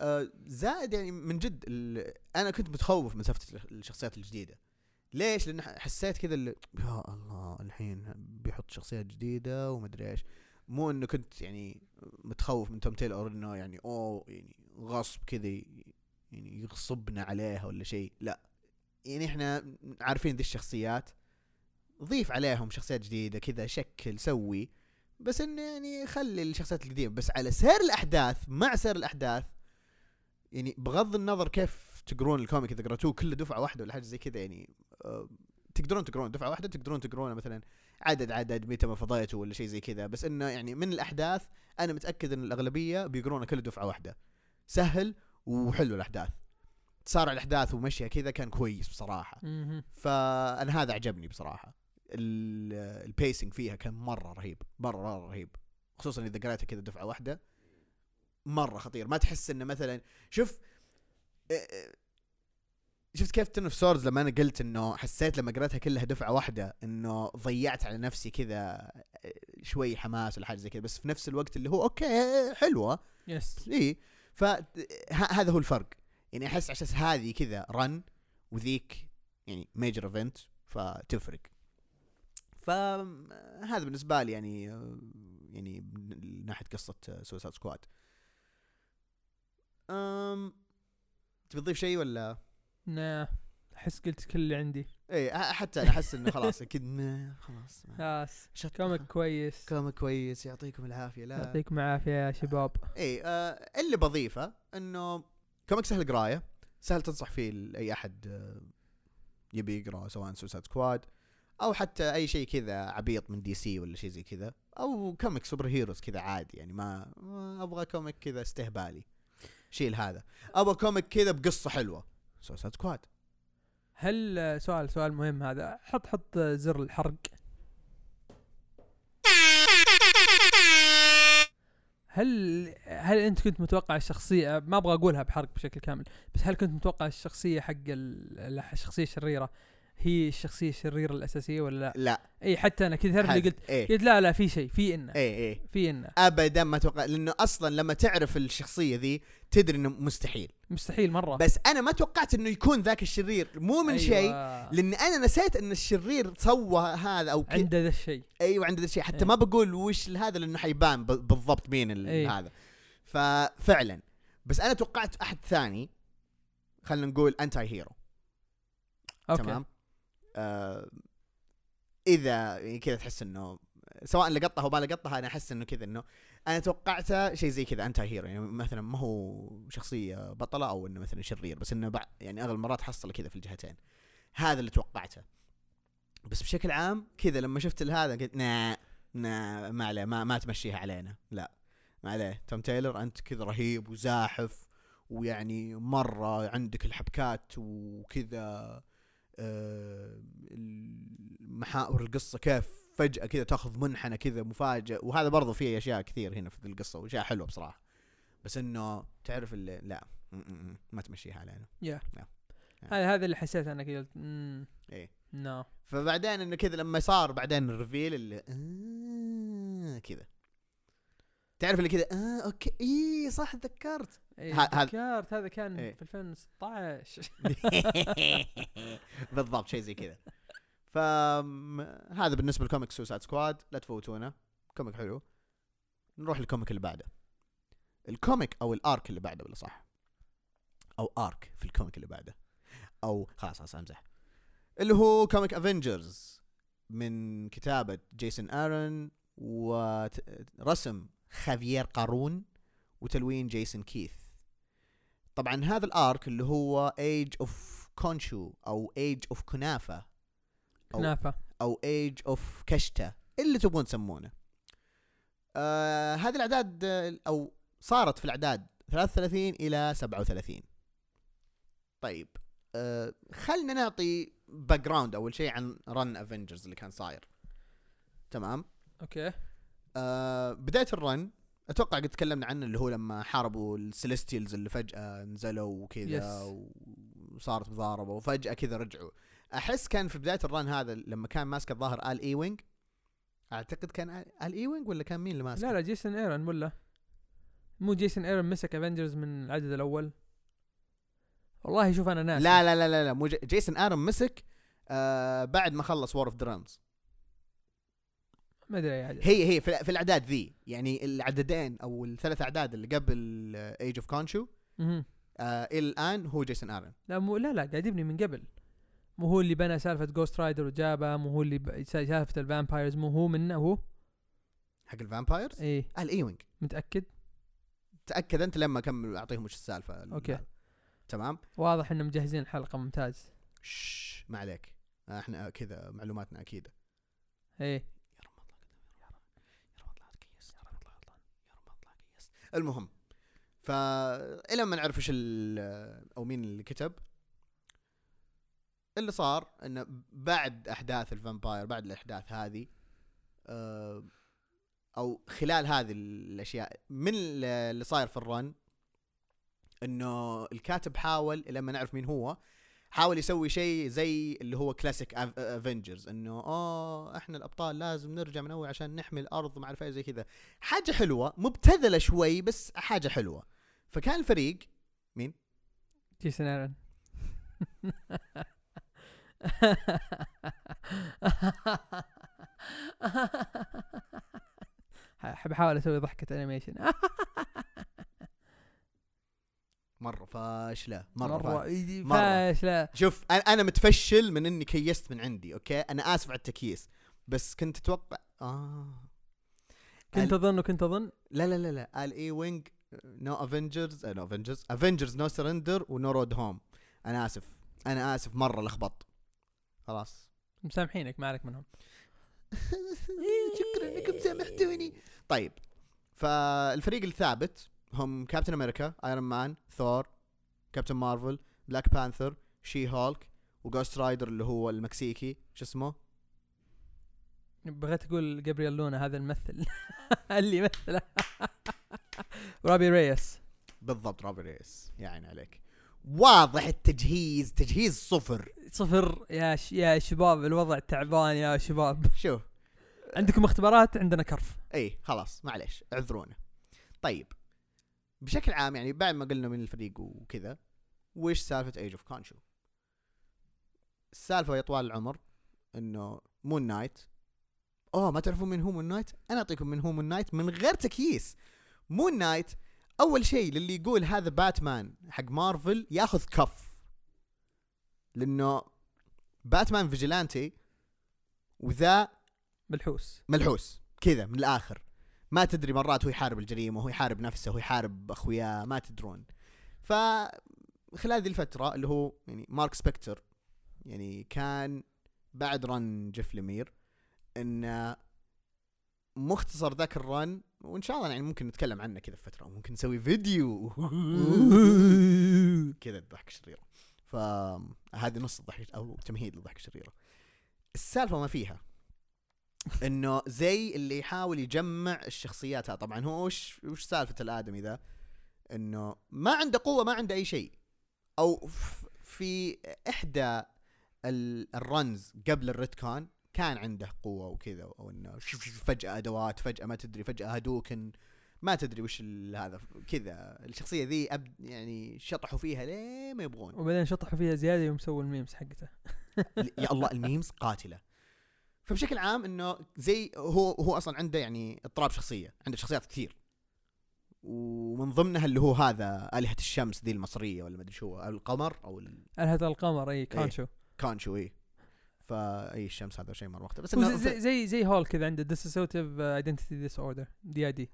Speaker 1: آه زائد يعني من جد أنا كنت متخوف من سالفة الشخصيات الجديدة. ليش؟ لأن حسيت كذا يا الله الحين بيحط شخصيات جديدة ومدري إيش. مو إنه كنت يعني متخوف من توم تيلور إنه يعني أوه يعني غصب كذا يعني يغصبنا عليها ولا شيء. لا. يعني إحنا عارفين ذي الشخصيات ضيف عليهم شخصيات جديدة كذا شكل سوي بس إنه يعني خلي الشخصيات القديمة. بس على سير الأحداث مع سير الأحداث يعني بغض النظر كيف تقرون ال comic إذا قرأتوه كله دفعة واحدة ولا حاجة زي كذا يعني آه، تقدرون تقرون دفعة واحدة تقدرون تقرونه مثلا. عدد عدد متى ما فضيته ولا شيء زي كذا. بس إنه يعني من الأحداث أنا متأكد إن الأغلبية بيقرونه كله دفعة واحدة. سهل وحلو الأحداث. تسارع الأحداث ومشيها كذا كان كويس
Speaker 2: بصراحة.
Speaker 1: فأنا هذا عجبني بصراحة. ال- ال pacing فيها كان مرة رهيب مرة مرة رهيب. خصوصا إذا قريتها كذا دفعة واحدة. مرة خطير. ما تحس إنه مثلا شوف إيه إيه، شفت كيف Ten of Swords لما أنا قلت إنه حسيت لما قريتها كلها دفعة واحدة إنه ضيعت على نفسي كذا إيه، شوي حماس ولا حاجة زي كذا بس في نفس الوقت اللي هو okay حلوة.
Speaker 2: yes
Speaker 1: إيه فهذا هو الفرق. يعني أحس على أساس هذه كذا run وذيك يعني major event فتفرق فهذا بالنسبة لي يعني آه، يعني من ناحية قصة Suicide Squad أم تبي تضيف شيء ولا؟
Speaker 2: نا أحس قلت كل اللي عندي.
Speaker 1: أ- حتى أنا أحس إنه خلاص أكيد ما- خلاص
Speaker 2: يس
Speaker 1: شط-
Speaker 2: comic كويس.
Speaker 1: comic كويس يعطيكم العافية. لا.
Speaker 2: يعطيكم العافية يا شباب.
Speaker 1: إيه آه اللي بضيفه إنه comic سهل قراية سهل تنصح فيه لاي أحد آه يبي يقرأ سواء Suicide Squad أو حتى أي شيء كذا عبيط من DC ولا شيء زي كذا. أو comic super heroes كذا عادي يعني ما, ما أبغى comic كذا استهبالي. شيل هذا. أبغى comic كذا بقصة حلوة. Suicide Squad.
Speaker 2: هل سؤال سؤال مهم هذا. حط حط زر الحرق. هل هل أنت كنت متوقع الشخصية ما أبغى أقولها بحرق بشكل كامل بس هل كنت متوقع الشخصية حق ال- الشخصية الشريرة هي الشخصية الشريرة الأساسية ولا لا؟
Speaker 1: لا.
Speaker 2: إيه حتى أنا كذا تعرف اللي قلت
Speaker 1: إيه.
Speaker 2: قلت لا لا في شيء في إنه
Speaker 1: إيه إيه.
Speaker 2: في إنه.
Speaker 1: ابدا ما أتوقع لأنه أصلا لما تعرف الشخصية ذي تدري إنه مستحيل.
Speaker 2: مستحيل مرة.
Speaker 1: بس أنا ما توقعت إنه يكون ذاك الشرير مو من
Speaker 2: أيوة.
Speaker 1: شيء لاني أنا نسيت إن الشرير سوى هذا أوه okay
Speaker 2: عنده ذا الشيء.
Speaker 1: أيوه عنده ذا الشيء. حتى
Speaker 2: إيه.
Speaker 1: ما بقول وش هذا لأنه حيبان بالضبط مين
Speaker 2: إيه.
Speaker 1: هذا. ففعلا. بس أنا توقعت أحد ثاني خلينا نقول anti-hero
Speaker 2: okay.
Speaker 1: تمام؟ آه إذا يعني كذا تحس إنه سواء لقطها أو ما لقطها أنا أحس إنه كذا إنه أنا توقعته شيء زي كذا anti-hero يعني مثلا ما هو شخصية بطلة أو إنه مثلا شرير بس إنه يعني أغلب المرات حصل كذا في الجهتين. هذا اللي توقعته. بس بشكل عام كذا لما شفت هذا قلت nah نا ما عليه ما, ما تمشيها علينا. لا ما عليه. توم تايلر أنت كذا رهيب وزاحف ويعني مرة عندك الحبكات وكذا محاور القصة كيف فجأة كذا تاخذ منحنى كذا مفاجئ وهذا برضو فيه أشياء كثير هنا في القصة وأشياء حلوة بصراحة. بس إنه تعرف اللي لا م- م- م- ما تمشيها علينا.
Speaker 2: يا. هذا هذا اللي حسيت أنا كذا قلت
Speaker 1: إيه.
Speaker 2: no.
Speaker 1: فبعدين إنه كذا لما صار بعدين ال reveal اللي آه كذا. تعرف اللي كذا آه okay. إيه صح تذكرت.
Speaker 2: إيه تذكرت. هذا كان
Speaker 1: إيه.
Speaker 2: في 2016
Speaker 1: بالضبط شيء زي كذا. فهذا بالنسبة ل comic Suicide Squad. لا تفوتونه comic حلو. نروح لل comic اللي بعده. ال comic أو ال arc اللي بعده ولا صح أو arc في ال comic اللي بعده. أو خلاص خلاص أمزح. اللي هو comic Avengers من كتابة Jason Aaron ورسم Javier Garrón وتلوين Jason Keith. طبعا هذا ال arc اللي هو Age of Khonshu أو age of كنافة
Speaker 2: كنافة.
Speaker 1: أو age of كشتة اللي تبغون تسمونه. آه هذه الأعداد أو صارت في الأعداد 33 إلى 37 طيب آه خلنا نعطي background أول شيء عن run Avengers اللي كان صاير. تمام؟
Speaker 2: okay.
Speaker 1: آه بداية ال run أتوقع قد تكلمنا عنه اللي هو لما حاربوا ال Celestials اللي فجأة نزلوا وكذا
Speaker 2: Yes.
Speaker 1: وصارت مضاربة وفجأة كذا رجعوا. أحس كان في بداية ال run هذا لما كان ماسك الظاهر آل اي وينج أعتقد كان Al Ewing ولا كان مين اللي ماسك
Speaker 2: لا لا Jason Aaron ولا؟ مو Jason Aaron مسك Avengers من العدد الأول. والله شوف أنا ناسي.
Speaker 1: لا لا لا لا, لا مو جي- Jason Aaron مسك آه بعد ما خلص War of Realms
Speaker 2: ما أدري عدد
Speaker 1: هي هي في, في الأعداد ذي. يعني العددين أو الثلاث أعداد اللي قبل Age of
Speaker 2: Khonshu.
Speaker 1: آه إلى الآن هو Jason Aaron.
Speaker 2: لا مو لا لا قاعد يبني من قبل. مو هو اللي بنى سالفة Ghost Rider وجابها مو هو اللي ب... سالفة ال vampires مو هو منه هو.
Speaker 1: حق ال
Speaker 2: vampires
Speaker 1: إيه. Al Ewing
Speaker 2: متأكد؟
Speaker 1: تأكد أنت لما اكمل أعطيهم وش
Speaker 2: السالفة.
Speaker 1: هذا. تمام؟
Speaker 2: واضح إنهم مجهزين الحلقة ممتاز.
Speaker 1: شش ما عليك. آه، إحنا كذا معلوماتنا أكيدة.
Speaker 2: إيه
Speaker 1: يا رب ما طلع يا رب ما طلع كيس يا رب ما طلع غلطان يا رب ما طلع كيس المهم فالى ما نعرف إيش أو مين اللي كتب اللي صار إنه بعد أحداث ال vampire بعد الأحداث هذه آه، أو خلال هذه الأشياء من ال- اللي صاير في ال run إنه الكاتب حاول لما نعرف مين هو حاول يسوي شيء زي اللي هو classic Avengers إنه آه إحنا الأبطال لازم نرجع من أول عشان نحمي الأرض وما أعرف إيه زي كذا. حاجة حلوة مبتذلة شوي بس حاجة حلوة. فكان الفريق
Speaker 2: Jason Aaron حب احاول أسوي ضحكة animation
Speaker 1: مرة فاشله مرة, مرة.
Speaker 2: فاشله
Speaker 1: شوف أنا متفشل من إني كيست من عندي أوكي؟ أنا آسف على التكييس بس كنت أتوقع آه.
Speaker 2: كنت أظن وكنت أظن.
Speaker 1: لا لا لا لا. Al Ewing no Avengers no Avengers Avengers No Surrender و No Road Home أنا آسف أنا آسف مرة لخبط. خلاص.
Speaker 2: مسامحينك ما عليك منهم.
Speaker 1: شكرا إنكم سامحتوني. طيب فالفريق الثابت هم كابتن أمريكا Iron Man Thor Captain Marvel Black Panther She-Hulk و Ghost Rider اللي هو المكسيكي. شو اسمه؟
Speaker 2: بغيت أقول Gabriel Luna هذا الممثل. اللي يمثله. Robbie Reyes
Speaker 1: بالضبط Robbie Reyes يا عيني عليك. واضح التجهيز تجهيز صفر.
Speaker 2: صفر. يا ش... يا شباب الوضع تعبان يا شباب.
Speaker 1: شوف.
Speaker 2: عندكم اختبارات؟ عندنا كرف.
Speaker 1: اي خلاص. معليش. اعذرونا. طيب. بشكل عام يعني بعد ما قلنا من الفريق وكذا وش سالفة Age of Khonshu السالفة يا طوال العمر إنه Moon Knight أوه ما تعرفون من هو Moon Knight أنا أعطيكم من هو Moon Knight من غير تكييس. Moon Knight أول شيء للي يقول هذا باتمان حق مارفل ياخذ كف لأنه باتمان vigilante وذا
Speaker 2: ملحوس.
Speaker 1: ملحوس كذا من الآخر. ما تدري مرات هو يحارب الجريمة وهو يحارب نفسه وهو يحارب أخوياه ما تدرون. ف خلال ذي الفترة اللي هو يعني Marc Spector يعني كان بعد run Jeff Lemire ان مختصر ذاك ال run وإن شاء الله يعني ممكن نتكلم عنه كذا في فترة ممكن نسوي فيديو. كذا الضحك الشريره فهذه نص الضحك أو تمهيد للضحك الشريره السالفة ما فيها. إنه زي اللي يحاول يجمع الشخصيات طبعا هو وش وش سالفة الآدمي ذا؟ إنه ما عنده قوة ما عنده أي شيء. أو في إحدى ال- ال runs قبل ال retcon كان عنده قوة وكذا أو إنه فجأة أدوات فجأة ما تدري فجأة Hadouken ما تدري وش هذا كذا. الشخصية ذي أب يعني شطحوا فيها ليه ما يبغون.
Speaker 2: وبعدين شطحوا فيها زيادة يوم سووا ال memes حقته.
Speaker 1: يا الله ال memes قاتلة. فبشكل عام إنه زي هو هو أصلا عنده يعني اضطراب شخصية عنده شخصيات كثير. ومن ضمنها اللي هو هذا آلهة الشمس ذي المصرية ولا ما أدري شو القمر أو
Speaker 2: آلهة القمر إي Khonshu.
Speaker 1: ال Khonshu إي. فاي الشمس هذا شيء مرة مختلف. بس إنه
Speaker 2: زي زي زي هول كذا عنده dissociative identity disorder DID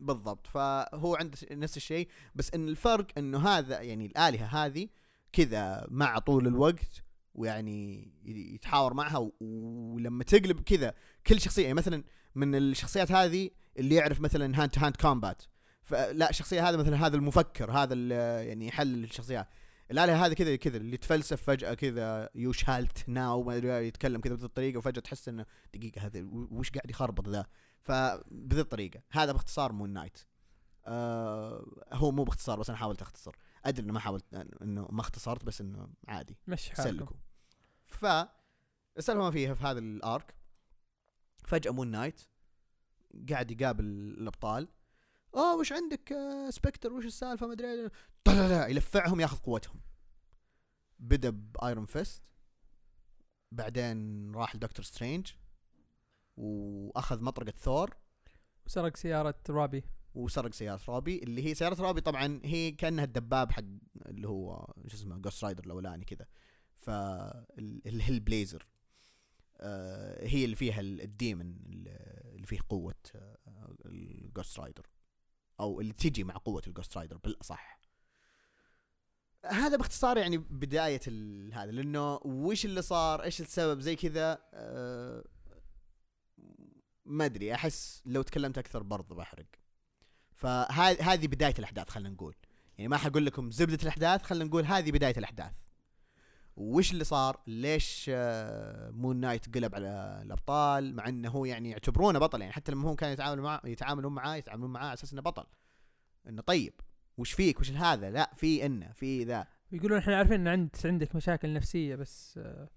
Speaker 1: بالضبط. فهو عنده نفس الشيء. بس إن الفرق إنه هذا يعني الآلهة هذه كذا مع طول الوقت ويعني يتحاور معها ولما تقلب كذا كل شخصية يعني مثلا من الشخصيات هذه اللي يعرف مثلا hand to hand combat فلا الشخصية هذا مثلا هذا المفكر هذا يعني يحلل الشخصيات. الاله هذا كذا كذا اللي تفلسف فجأة كذا you shalt now ما أدري يتكلم كذا بهذه الطريقة وفجأة تحس إنه دقيقة هذا وش قاعد يخربط ذا؟ فبهذه الطريقة. هذا باختصار Moon Knight آه هو مو باختصار بس أنا حاولت أختصر. أدري إنه ما حاولت إنه ما اختصرت بس إنه عادي.
Speaker 2: مش حالكم.
Speaker 1: سلكوا. ف السالفه ما فيها في هذا ال arc فجأة Moon Knight قاعد يقابل الأبطال. آه وش عندك آه Spector وش السالفة؟ ما أدري. لا لا لا. يلفعهم ياخذ قوتهم. بدا ب Iron Fist بعدين راح ل Doctor Strange وأخذ مطرقة ثور
Speaker 2: سرق سيارة Robbie
Speaker 1: وسرق سيارة Robbie اللي هي سيارة Robbie طبعا هي كأنها الدباب حق اللي هو شو اسمه Ghost Rider الأولاني كذا. فال Hellblazer آه هي اللي فيها ال- ال demon اللي فيه قوة آه ال Ghost Rider أو اللي تجي مع قوة ال Ghost Rider بالأصح. هذا باختصار يعني بداية ال- هذا. لأنه وش اللي صار؟ إيش السبب؟ زي كذا آه ما أدري. أحس لو تكلمت أكثر برضه بحرق فهذه بداية الأحداث خلينا نقول. يعني ما حقول لكم زبدة الأحداث خلينا نقول هذه بداية الأحداث. وش اللي صار؟ ليش آه، Moon Knight قلب على الأبطال؟ مع إنه هو يعني يعتبرونه بطل يعني حتى لما هم كانوا يتعاملوا معه يتعاملون معاه يتعاملون معاه على أساس إنه بطل. إنه طيب. وش فيك؟ وش هذا؟ لا في إنه في ذا.
Speaker 2: يقولون إحنا عارفين إن عند عندك مشاكل نفسية بس آه،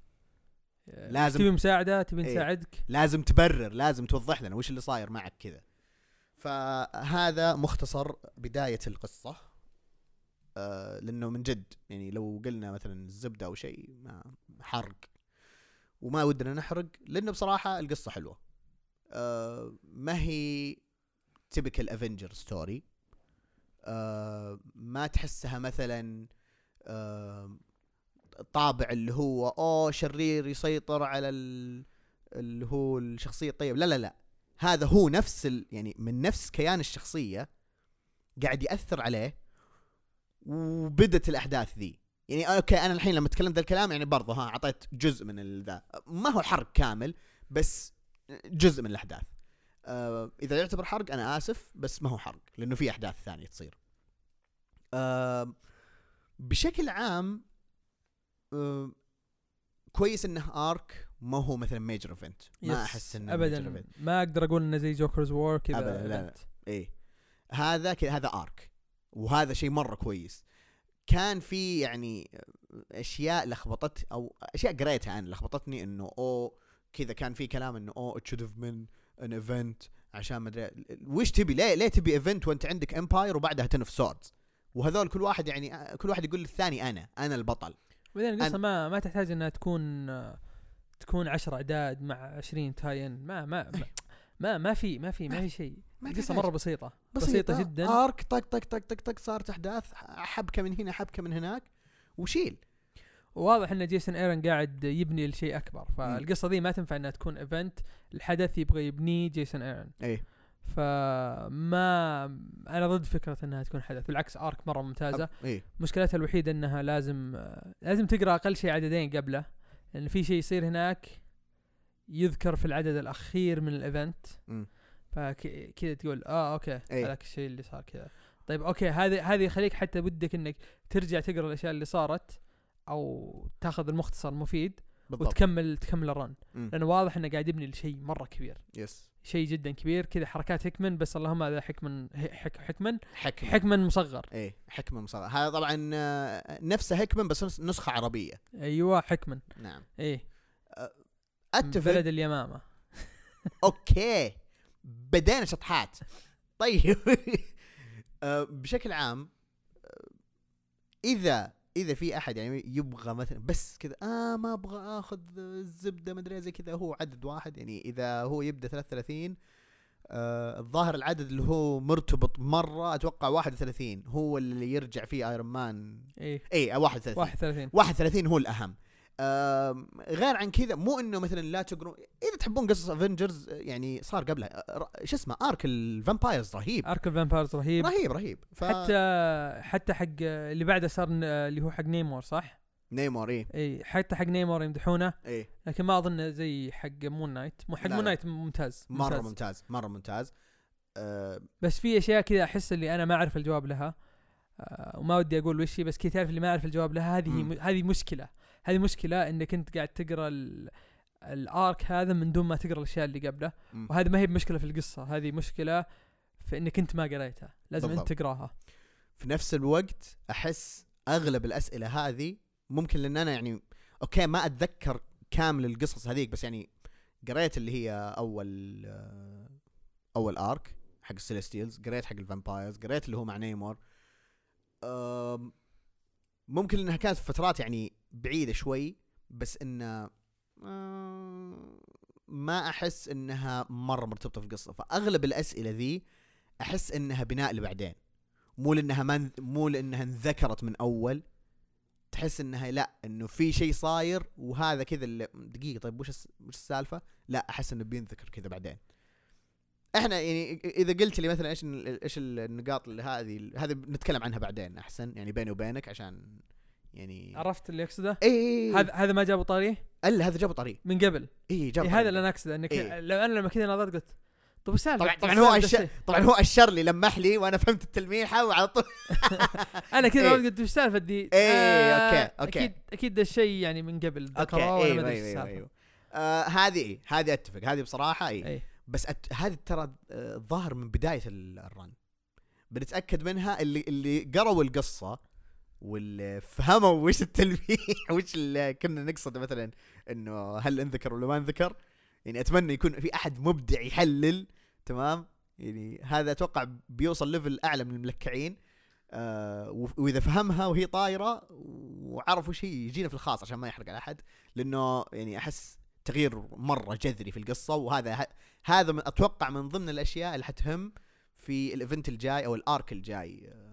Speaker 2: آه،
Speaker 1: لازم-
Speaker 2: تبي مساعدة تبي
Speaker 1: إيه.
Speaker 2: نساعدك.
Speaker 1: لازم تبرر لازم توضح لنا وش اللي صاير معك كذا. فهذا مختصر بداية القصة. آه لأنه من جد يعني لو قلنا مثلا الزبدة أو شيء ما حرق وما ودنا نحرق لأنه بصراحة القصة حلوة. آه ما هي typical Avenger story ما تحسها مثلا آه طابع اللي هو أوه شرير يسيطر على ال... اللي هو الشخصية الطيبة. لا لا لا. هذا هو نفس ال... يعني من نفس كيان الشخصية قاعد يأثر عليه وبدت الأحداث ذي. يعني okay أنا الحين لما تكلمت ذا الكلام يعني برضه ها أعطيت جزء من ذا. ما هو حرق كامل بس جزء من الأحداث. آه إذا يعتبر حرق أنا آسف بس ما هو حرق لأنه في أحداث ثانية تصير. آه بشكل عام آه كويس إنه arc ما هو مثلا major event ما أحس إنه
Speaker 2: ابدا. ما أقدر أقول إنه زي Joker's War كذا
Speaker 1: أبداً، لا، لا.
Speaker 2: event.
Speaker 1: إيه. هذا كذا هذا arc وهذا شيء مرة كويس. كان في يعني أشياء لخبطت أو أشياء قريتها أنا لخبطتني إنه أو كذا كان في كلام إنه oh it should've been an event عشان ما أدري. وش تبي؟ ليه ليه تبي event وأنت عندك Empyre وبعدها Ten of Swords وهذول كل واحد يعني كل واحد يقول للثاني أنا أنا البطل.
Speaker 2: بعدين
Speaker 1: القصة
Speaker 2: ما ما تحتاج إنها تكون تكون 10 أعداد مع 20 tie-in ما ما ما, ما, ما في ما في ما في شيء.
Speaker 1: القصة.
Speaker 2: مرة بسيطة. بسيطة. جدا.
Speaker 1: arc طق طق طق طق طق صارت أحداث حبكه من هنا حبكه من هناك وشيل.
Speaker 2: وواضح إن جيسون إيرن قاعد يبني لشيء أكبر. فالقصة ذي ما تنفع إنها تكون event الحدث يبغى يبنيه جيسون إيرن.
Speaker 1: إيه.
Speaker 2: فما أنا ضد فكرة إنها تكون حدث. بالعكس arc مرة ممتازة.
Speaker 1: أب- إيه.
Speaker 2: مشكلتها الوحيدة إنها لازم لازم تقرأ أقل شيء عددين قبله. لأن في شيء يصير هناك يذكر في العدد الأخير من ال
Speaker 1: event.
Speaker 2: فكذا تقول آه okay.
Speaker 1: إيه.
Speaker 2: هذاك الشيء اللي صار كذا. طيب okay. هذه هذه يخليك حتى بدك إنك ترجع تقرأ الأشياء اللي صارت أو تاخذ المختصر المفيد
Speaker 1: بالضبط.
Speaker 2: وتكمل تكمل ال
Speaker 1: run.
Speaker 2: لأنه واضح إنه قاعد يبني لشيء مرة كبير.
Speaker 1: yes.
Speaker 2: شيء جدا كبير. كذا حركات هيكمن بس اللهم هذا حكمن حك حكمن.
Speaker 1: حكمة
Speaker 2: حكمن مصغر.
Speaker 1: إيه حكمة مصغرة هذا طبعا آه، نفسه هيكمن بس نس- نسخة عربية.
Speaker 2: أيوه حكمن.
Speaker 1: نعم.
Speaker 2: إيه.
Speaker 1: أتفق.
Speaker 2: بلد اليمامة.
Speaker 1: okay. بدينا شطحات. طيب. آه، بشكل عام آه، إذا إذا في أحد يعني يبغى مثلا بس كذا آه ما أبغى آخذ الزبدة مدري زي كذا هو عدد واحد يعني إذا هو يبدأ 33 آه الظاهر العدد اللي هو مرتبط مرة أتوقع 31 هو اللي يرجع فيه Iron Man
Speaker 2: إيه.
Speaker 1: اي 31
Speaker 2: 31
Speaker 1: 31 هو الأهم. غير عن كذا مو إنه مثلا لا تقرون إذا تحبون قصص Avengers يعني صار قبلها شو اسمه arc ال vampires رهيب.
Speaker 2: arc ال vampires رهيب.
Speaker 1: رهيب رهيب. ف...
Speaker 2: حتى حتى حق اللي بعده صار اللي هو حق نيمور صح؟
Speaker 1: نيمور إيه.
Speaker 2: إي حتى حق نيمور يمدحونه
Speaker 1: إيه.
Speaker 2: لكن ما أظن زي حق Moon Knight مو حق
Speaker 1: Moon.
Speaker 2: Knight ممتاز
Speaker 1: مرة ممتاز. مرة ممتاز. آه
Speaker 2: بس في أشياء كذا أحس اللي أنا ما أعرف الجواب لها آه وما ودي أقول وش بس كذا تعرف اللي ما أعرف الجواب لها هذه. هذه مشكلة. هذه مشكلة إنك انت قاعد تقرأ ال... ال arc هذا من دون ما تقرأ الأشياء اللي قبله. وهذه ما هي بمشكلة في القصة. هذه مشكلة في إنك انت ما قريتها. لازم
Speaker 1: بالضبط.
Speaker 2: انت تقراها.
Speaker 1: في نفس الوقت أحس أغلب الأسئلة هذه ممكن لأن أنا يعني okay ما أتذكر كامل القصص هذيك بس يعني قريت اللي هي أول أول arc حق ال Celestials قريت حق ال vampires قريت اللي هو مع نيمور ممكن إنها كانت في فترات يعني بعيدة شوي بس إنه آه، ما أحس إنها مرة مرتبطة في القصة فأغلب الأسئلة ذي أحس إنها بناء لبعدين مو لأنها ما مو لأنها انذكرت من أول تحس إنها لا إنه في شيء صاير وهذا كذا اللي دقيقة طيب وش وش السالفة؟ لا أحس إنه بينذكر كذا بعدين. إحنا يعني إذا قلت لي مثلا إيش إيش النقاط اللي هذه هذه نتكلم عنها بعدين أحسن يعني بيني وبينك عشان يعني
Speaker 2: عرفت اللي اقصده
Speaker 1: اي اي
Speaker 2: هذا هذا ما جابوا طاريه
Speaker 1: الا هذا جابه طريق
Speaker 2: من قبل
Speaker 1: اي جاب
Speaker 2: إيه. هذا اللي أنا أقصده إنك
Speaker 1: إيه.
Speaker 2: لو أنا لما كذا نظرت قلت طب وش
Speaker 1: طبعا طبعا هو أشر؟ طبعا هو أشر لي لمح لي وأنا فهمت التلميحة وعلى طول
Speaker 2: أنا كذا
Speaker 1: إيه.
Speaker 2: قلت وش سالفة دي
Speaker 1: إيه، أوكي، أوكي.
Speaker 2: أكيد أكيد ده الشيء يعني من قبل أوكي
Speaker 1: أيوه
Speaker 2: أيوه
Speaker 1: أيوه,
Speaker 2: السالفه.
Speaker 1: آه هذه إيه، هذه أتفق هذه بصراحة اي
Speaker 2: اي
Speaker 1: بس أت... هذه ترى آه، الظاهر من بداية ال- الرن بنتأكد منها اللي اللي قروا القصة واللي فهموا وش التلميح وش اللي كنا نقصد مثلا إنه هل انذكر ولا ما انذكر؟ يعني أتمنى يكون في أحد مبدع يحلل تمام؟ يعني هذا أتوقع بيوصل ليفل أعلى من الملكعين. آه وإذا فهمها وهي طايرة وعرف وش هي يجينا في الخاص عشان ما يحرق على أحد لأنه يعني أحس تغيير مرة جذري في القصة. وهذا هذا من أتوقع من ضمن الأشياء اللي حتهم في ال event الجاي أو ال arc الجاي. آه،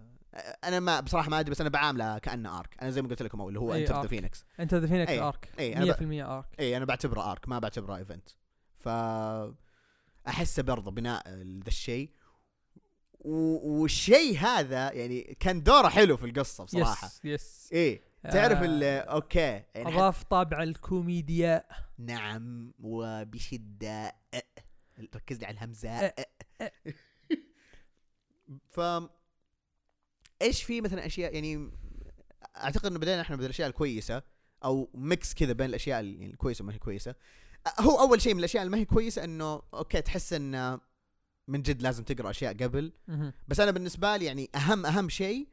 Speaker 1: أنا ما بصراحة ما أدري بس أنا بعامله كأنه arc أنا زي ما قلت لكم أول اللي هو Enter the.
Speaker 2: Phoenix
Speaker 1: Enter
Speaker 2: the Phoenix arc
Speaker 1: إيه، أنا
Speaker 2: 100% arc
Speaker 1: اي أنا بعتبره arc ما بعتبره event ف أحسه برضه بناء ذا الشيء. والشيء هذا يعني كان دوره حلو في القصة بصراحة.
Speaker 2: يس يس
Speaker 1: إيه تعرف
Speaker 2: آه،
Speaker 1: okay يعني
Speaker 2: أضاف طابع الكوميديا.
Speaker 1: نعم وبشدة. ركز لي على الهمزة. ف إيش في مثلا أشياء يعني أعتقد إنه بدينا إحنا بالاشياء الكويسة أو mix كذا بين الأشياء ال- الكويسة وما هي كويسة هو أول شيء من الأشياء اللي ما هي كويسة إنه okay تحس انه من جد لازم تقرأ أشياء قبل. بس أنا بالنسبة لي يعني أهم أهم شيء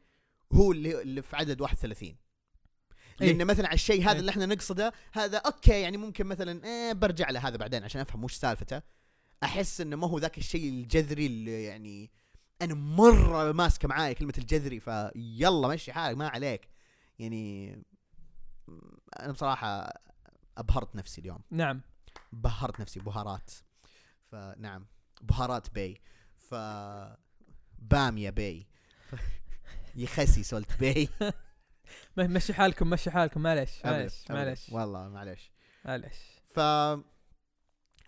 Speaker 1: هو اللي اللي في عدد 31
Speaker 2: إيه.
Speaker 1: لأن مثلا على الشيء هذا
Speaker 2: إيه.
Speaker 1: اللي إحنا نقصده هذا okay يعني ممكن مثلا إيه برجع لهذا بعدين عشان أفهم وش سالفته أحس إنه ما هو ذاك الشيء الجذري اللي يعني أنا مرة ماسكة معاي كلمة الجذري فيلا مشي حالك ما عليك. يعني أنا بصراحة أبهرت نفسي اليوم.
Speaker 2: نعم.
Speaker 1: بهرت نفسي بهارات. فنعم بهارات بي. ف باميه بي. ف... يخسي سولت بي.
Speaker 2: مشي حالكم مشي حالكم معلش معلش. معلش
Speaker 1: والله معلش
Speaker 2: معلش
Speaker 1: ف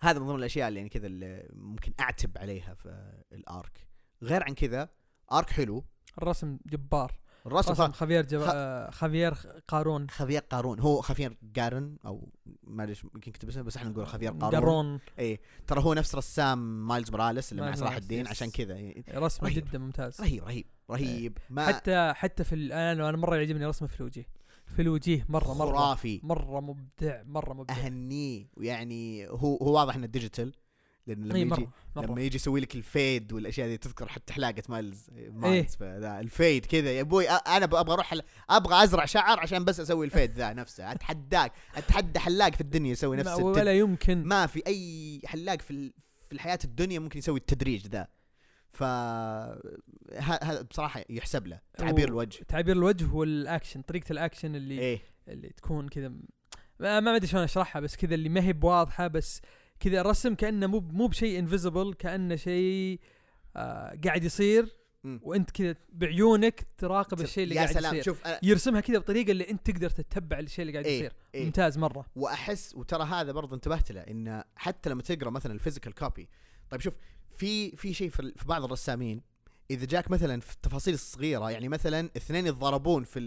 Speaker 1: هذا من ضمن الأشياء اللي يعني كذا اللي ممكن أعتب عليها في الأرك. غير عن كذا آرك حلو.
Speaker 2: الرسم جبار.
Speaker 1: الرسم
Speaker 2: رسم
Speaker 1: خ...
Speaker 2: خافير جب...
Speaker 1: خ-
Speaker 2: آه، خافير قارون.
Speaker 1: خافير قارون. هو خافير قارن أو معلش يمكن كتب اسمه بس إحنا نقول خافير قارون.
Speaker 2: قارون.
Speaker 1: إي. ترى هو نفس رسام مايلز موراليس اللي مع صلاح الدين. عشان كذا.
Speaker 2: رسمه
Speaker 1: رهيب.
Speaker 2: جدا ممتاز.
Speaker 1: رهيب رهيب رهيب. ما
Speaker 2: حتى حتى في ال- أنا أنا مرة يعجبني رسمه في الوجه في الوجيه مرة مرة.
Speaker 1: خرافي.
Speaker 2: مرة مبدع مرة مبدع.
Speaker 1: أهنيه. ويعني هو هو واضح إنه digital لأن لما
Speaker 2: اي
Speaker 1: يجي
Speaker 2: مرة
Speaker 1: لما يجي يسوي لك ال fade والأشياء دي تذكر حتى حلاقة مايلز
Speaker 2: إيه.
Speaker 1: مايلز ذا ال fade كذا يا أبوي أنا أبغى أروح. أبغى أزرع شعر عشان بس أسوي ال fade ذا نفسه أتحداك أتحدى حلاق في الدنيا يسوي نفس.
Speaker 2: ولا يمكن
Speaker 1: ما في أي حلاق في. في الحياة الدنيا ممكن يسوي التدريج ذا ف هذا بصراحة يحسب له تعبير الوجه
Speaker 2: تعبير الوجه والاكشن طريقة الاكشن اللي
Speaker 1: إيه
Speaker 2: اللي تكون كذا ما أدري شلون أشرحها بس كذا اللي ما هي بواضحة بس كذا الرسم كأنه مو مو بشيء invisible كأنه شيء آه قاعد يصير
Speaker 1: مم.
Speaker 2: وأنت كذا بعيونك تراقب الشيء اللي
Speaker 1: يا
Speaker 2: قاعد
Speaker 1: سلام
Speaker 2: يصير
Speaker 1: شوف أنا...
Speaker 2: يرسمها كذا بطريقة اللي أنت تقدر تتبع الشيء اللي قاعد
Speaker 1: إيه،
Speaker 2: يصير
Speaker 1: إيه.
Speaker 2: ممتاز مرة
Speaker 1: وأحس وترى هذا برضه انتبهت له انه حتى لما تقرأ مثلا ال physical copy طيب شوف في في شيء في, بعض الرسامين إذا جاك مثلا في التفاصيل الصغيرة يعني مثلا اثنين يتضاربون في.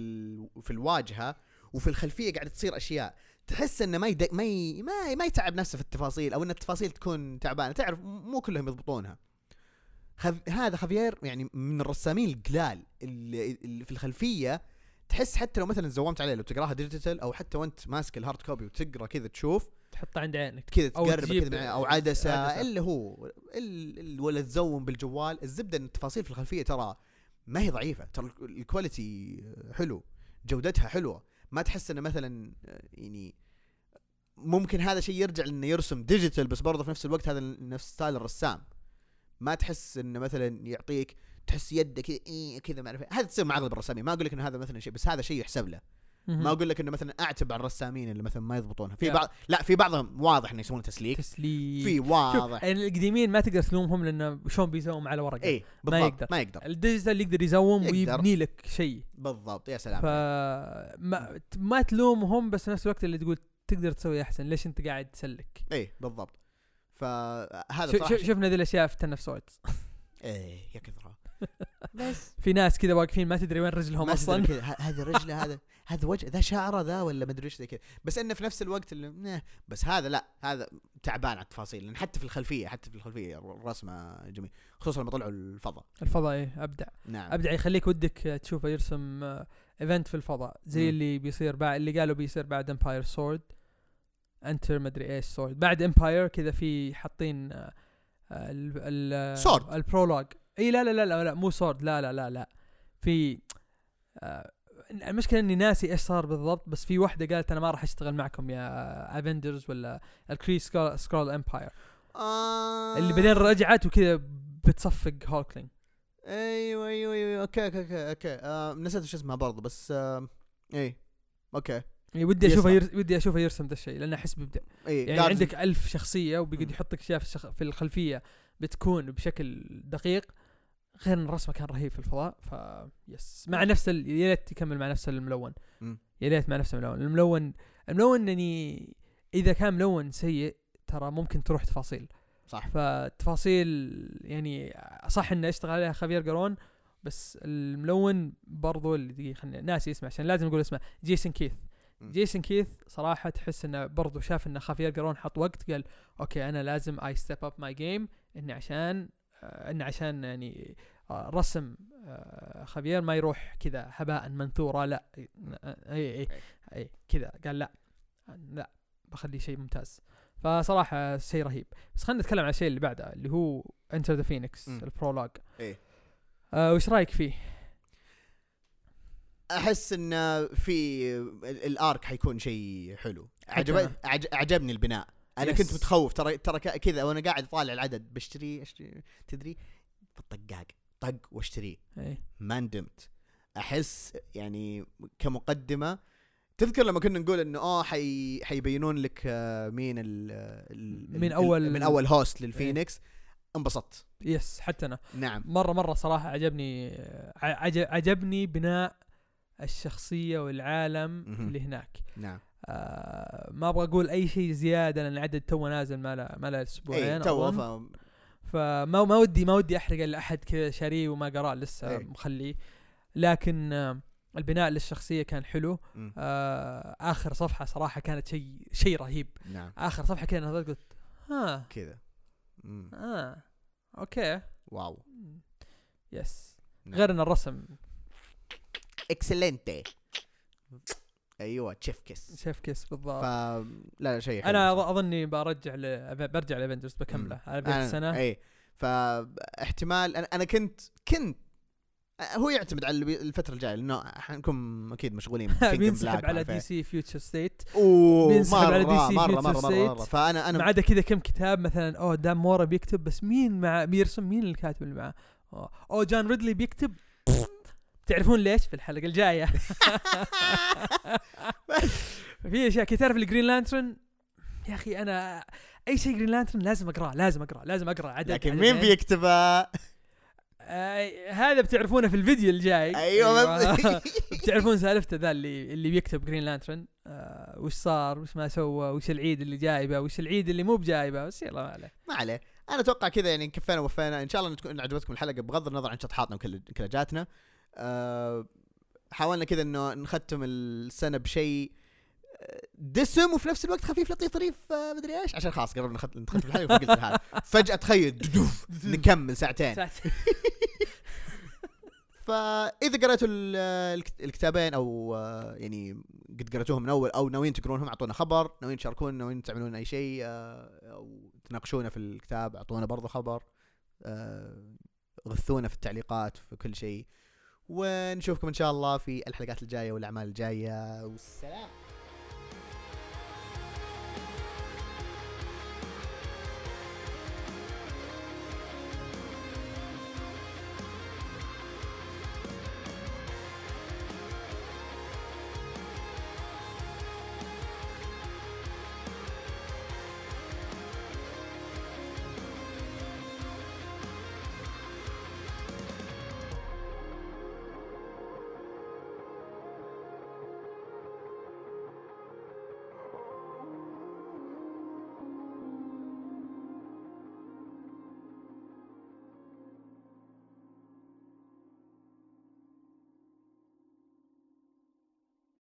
Speaker 1: في الواجهة وفي الخلفية قاعدة تصير أشياء تحس إنه ما يد... ما ي... ما, ي... ما يتعب نفسه في التفاصيل أو إن التفاصيل تكون تعبانة. تعرف مو كلهم يضبطونها. خف... هذا خافير يعني من الرسامين القلال اللي, اللي في الخلفية تحس حتى لو مثلا زومت عليه لو تقراها digital أو حتى وأنت ماسك ال hard copy وتقرأ كذا تشوف
Speaker 2: تحطه عند عينك.
Speaker 1: كذا تقرب كذا أو عدسة,
Speaker 2: عدسة.
Speaker 1: اللي هو ال... ولا تزوم بالجوال. الزبدة إن التفاصيل في الخلفية ترى ما هي ضعيفة. ترى ال- ال quality حلو جودتها حلوة. ما تحس إنه مثلا آه، يعني ممكن هذا شيء يرجع لإنه يرسم digital بس برضه في نفس الوقت هذا نفس style الرسام ما تحس إنه مثلا يعطيك تحس يده كذا إيه كذا ما أعرف إيه. هذا تصير مع أغلب الرسامين ما أقول لك إنه هذا مثلا شيء بس هذا شيء يحسب له. ما أقول لك إنه مثلا اعتب على الرسامين اللي مثلا ما يضبطونها. في
Speaker 2: لا.
Speaker 1: بعض لا في بعضهم واضح إنه يسوون تسليك.
Speaker 2: تسليك.
Speaker 1: في
Speaker 2: شوف
Speaker 1: واضح.
Speaker 2: يعني القديمين ما تقدر تلومهم لأنه شلون بيزوم على ورقة.
Speaker 1: اي بالضبط
Speaker 2: يقدر.
Speaker 1: ما يقدر.
Speaker 2: ال digital يقدر يزوم
Speaker 1: يقدر.
Speaker 2: ويبني لك شيء.
Speaker 1: بالضبط يا سلام
Speaker 2: ف ما, ما تلومهم بس في نفس الوقت اللي تقول تقدر تسوي أحسن ليش أنت قاعد تسلك؟
Speaker 1: اي بالضبط. فهذا
Speaker 2: شو شفنا ذي الأشياء في Ten of Swords
Speaker 1: إيه يا كثرة. بس.
Speaker 2: في ناس كذا واقفين ما تدري وين رجلهم
Speaker 1: ما أصلا. هذه رجله هذا هذا وجه ذا شعره ذا ولا مدري إيش زي كذا. بس إنه في نفس الوقت اللي نه بس هذا لا هذا تعبان على التفاصيل لأن حتى في الخلفية حتى في الخلفية الرسمة جميل. خصوصا لما طلعوا الفضاء.
Speaker 2: الفضاء إيه أبدع.
Speaker 1: نعم.
Speaker 2: أبدع يخليك ودك تشوفه يرسم event في الفضاء. زي
Speaker 1: مم.
Speaker 2: اللي بيصير بعد اللي قالوا بيصير بعد Empyre Sword انتر مدري إيش سورد بعد امباير كذا في حاطين آه، ال
Speaker 1: Sword.
Speaker 2: البرولوج إي لا لا لا لا, لا مو سورد لا لا لا لا. في آه، المشكلة إني ناسي إيش صار بالضبط بس في واحدة قالت أنا ما راح أشتغل معكم يا افندرز ولا الكري سكرول امباير
Speaker 1: آه
Speaker 2: اللي بعدين رجعت وكذا بتصفق هولكلينج
Speaker 1: أيوه أيوه أيوه أوكي أوكي أوكي, أوكي. آه نسيت وش اسمها برضه بس آه اي okay
Speaker 2: يعني ودي اشوفه. ير... ودي اشوفه يرسم ذا الشيء لأنه أحس بيبدع
Speaker 1: اي
Speaker 2: يعني عندك ألف شخصية
Speaker 1: مم.
Speaker 2: وبيقعد يحط لك اشياء في, الشخ... في الخلفية بتكون بشكل دقيق غير إن الرسمة كان رهيب في الفضاء ف yes مع نفس ال... يا ريت يكمل مع نفس الملون. يا ريت مع نفس الملون. الملون الملون يعني إذا كان ملون سيء ترى ممكن تروح تفاصيل.
Speaker 1: صح.
Speaker 2: فالتفاصيل يعني صح إنه اشتغل عليها خافير قارون بس الملون برضو اللي دقيقة خلني ناسي اسمه عشان لازم أقول اسمه جيسون كيث. جيسون كيث صراحة تحس إنه برضو شاف ان خافير قارون حط وقت قال okay أنا لازم اي step up my game إني عشان انه عشان يعني آه، رسم آه، خافير ما يروح كذا هباء منثورا لا اي اي اي كذا. قال لا لا بخليه شيء ممتاز. فصراحة شيء رهيب. بس خلينا نتكلم عن الشيء اللي بعده اللي هو Enter the Phoenix.
Speaker 1: ال
Speaker 2: prologue.
Speaker 1: إيه.
Speaker 2: آه وش رأيك فيه؟
Speaker 1: أحس إن في ال- ال arc حيكون شيء حلو. عجب. عجبني البناء. أنا
Speaker 2: yes.
Speaker 1: كنت متخوف ترى ترى كذا وأنا قاعد اطالع العدد بشتري أشتري تدري؟ الطقاق طق واشتريه
Speaker 2: إيه.
Speaker 1: ما ندمت. أحس يعني كمقدمة تذكر لما كنا نقول إنه آه حي حيبينون لك آه، مين ال ال-
Speaker 2: من أول-
Speaker 1: من أول host للفينيكس انبسطت.
Speaker 2: yes حتى أنا.
Speaker 1: نعم.
Speaker 2: مره مرة صراحة عجبني عجبني بناء الشخصية والعالم. اللي هناك.
Speaker 1: نعم.
Speaker 2: آه ما أبغى أقول أي شيء زيادة لأن العدد تو نازل ما له ما له
Speaker 1: اي
Speaker 2: أسبوعين
Speaker 1: تو
Speaker 2: أظن.
Speaker 1: ف...
Speaker 2: فما ما ودي ما ودي أحرق لأحد كذا شاريه وما قرأه لسه
Speaker 1: إيه.
Speaker 2: مخليه. لكن آه البناء للشخصية كان حلو. آه آخر صفحة صراحة كانت شيء شيء رهيب.
Speaker 1: نعم.
Speaker 2: آخر صفحة كذا نظرت قلت ها.
Speaker 1: كذا. مم.
Speaker 2: آه okay.
Speaker 1: Wow.
Speaker 2: Yes
Speaker 1: نعم.
Speaker 2: غير إن الرسم.
Speaker 1: Excellent. أيوه chef's kiss
Speaker 2: chef's kiss
Speaker 1: ف
Speaker 2: بالضبط
Speaker 1: لا لا شيء
Speaker 2: أنا أظني برجع ل... برجع ل Avengers بكملة على بدايه
Speaker 1: أنا-
Speaker 2: السنة.
Speaker 1: اي فاحتمال أنا أنا كنت كنت هو يعتمد على الفترة الجاية لأنه حنكون أكيد مشغولين
Speaker 2: بينسحب على D. C Future
Speaker 1: State
Speaker 2: بينسحب على
Speaker 1: مرة مرة, مرة.
Speaker 2: State.
Speaker 1: فأنا
Speaker 2: ما
Speaker 1: أنا
Speaker 2: عدا كذا كم كتاب مثلا أوه دان مورا بيكتب بس مين مع بيرسم مين الكاتب اللي معاه؟ أوه جون ريدلي بيكتب؟ تعرفون ليش في الحلقة الجاية؟ في أشياء كثير تعرف ال Green Lantern يا أخي أنا أي شيء Green Lantern لازم أقرأه لازم أقرأه لازم اقرا عدد
Speaker 1: لكن. مين بيكتبها؟
Speaker 2: آه هذا بتعرفونه في الفيديو الجاي.
Speaker 1: أيوه. بس-
Speaker 2: بتعرفون سالفته ذا اللي اللي بيكتب Green Lantern آه وش صار؟ وش ما سوى؟ وش العيد اللي جايبه؟ وش العيد اللي مو بجايبه؟ بس يلا ما عليه.
Speaker 1: ما عليه. أنا أتوقع كذا يعني كفينا ووفينا. إن شاء الله تكون عجبتكم الحلقة بغض النظر عن شطحاتنا وكلاجاتنا أه حاولنا كذا إنه نختم السنة بشيء دسم وفي نفس الوقت خفيف لطيف ظريف آه، مدري إيش. عشان خلاص قربنا نخ- ندخل في الحلقة فقلت هذا فجأة تخيل نكمل ساعتين. فإذا قرأتوا ال- الكت- الكتابين أو آه، يعني قد قرأتوهم من أول أو ناويين تقرونهم أعطونا خبر. ناويين تشاركونا ناويين تعملون أي شيء آه، أو تناقشونا في الكتاب أعطونا برضو خبر. آه، غثونا في التعليقات في كل شيء. ونشوفكم إن شاء الله في الحلقات الجاية والأعمال الجاية. والسلام.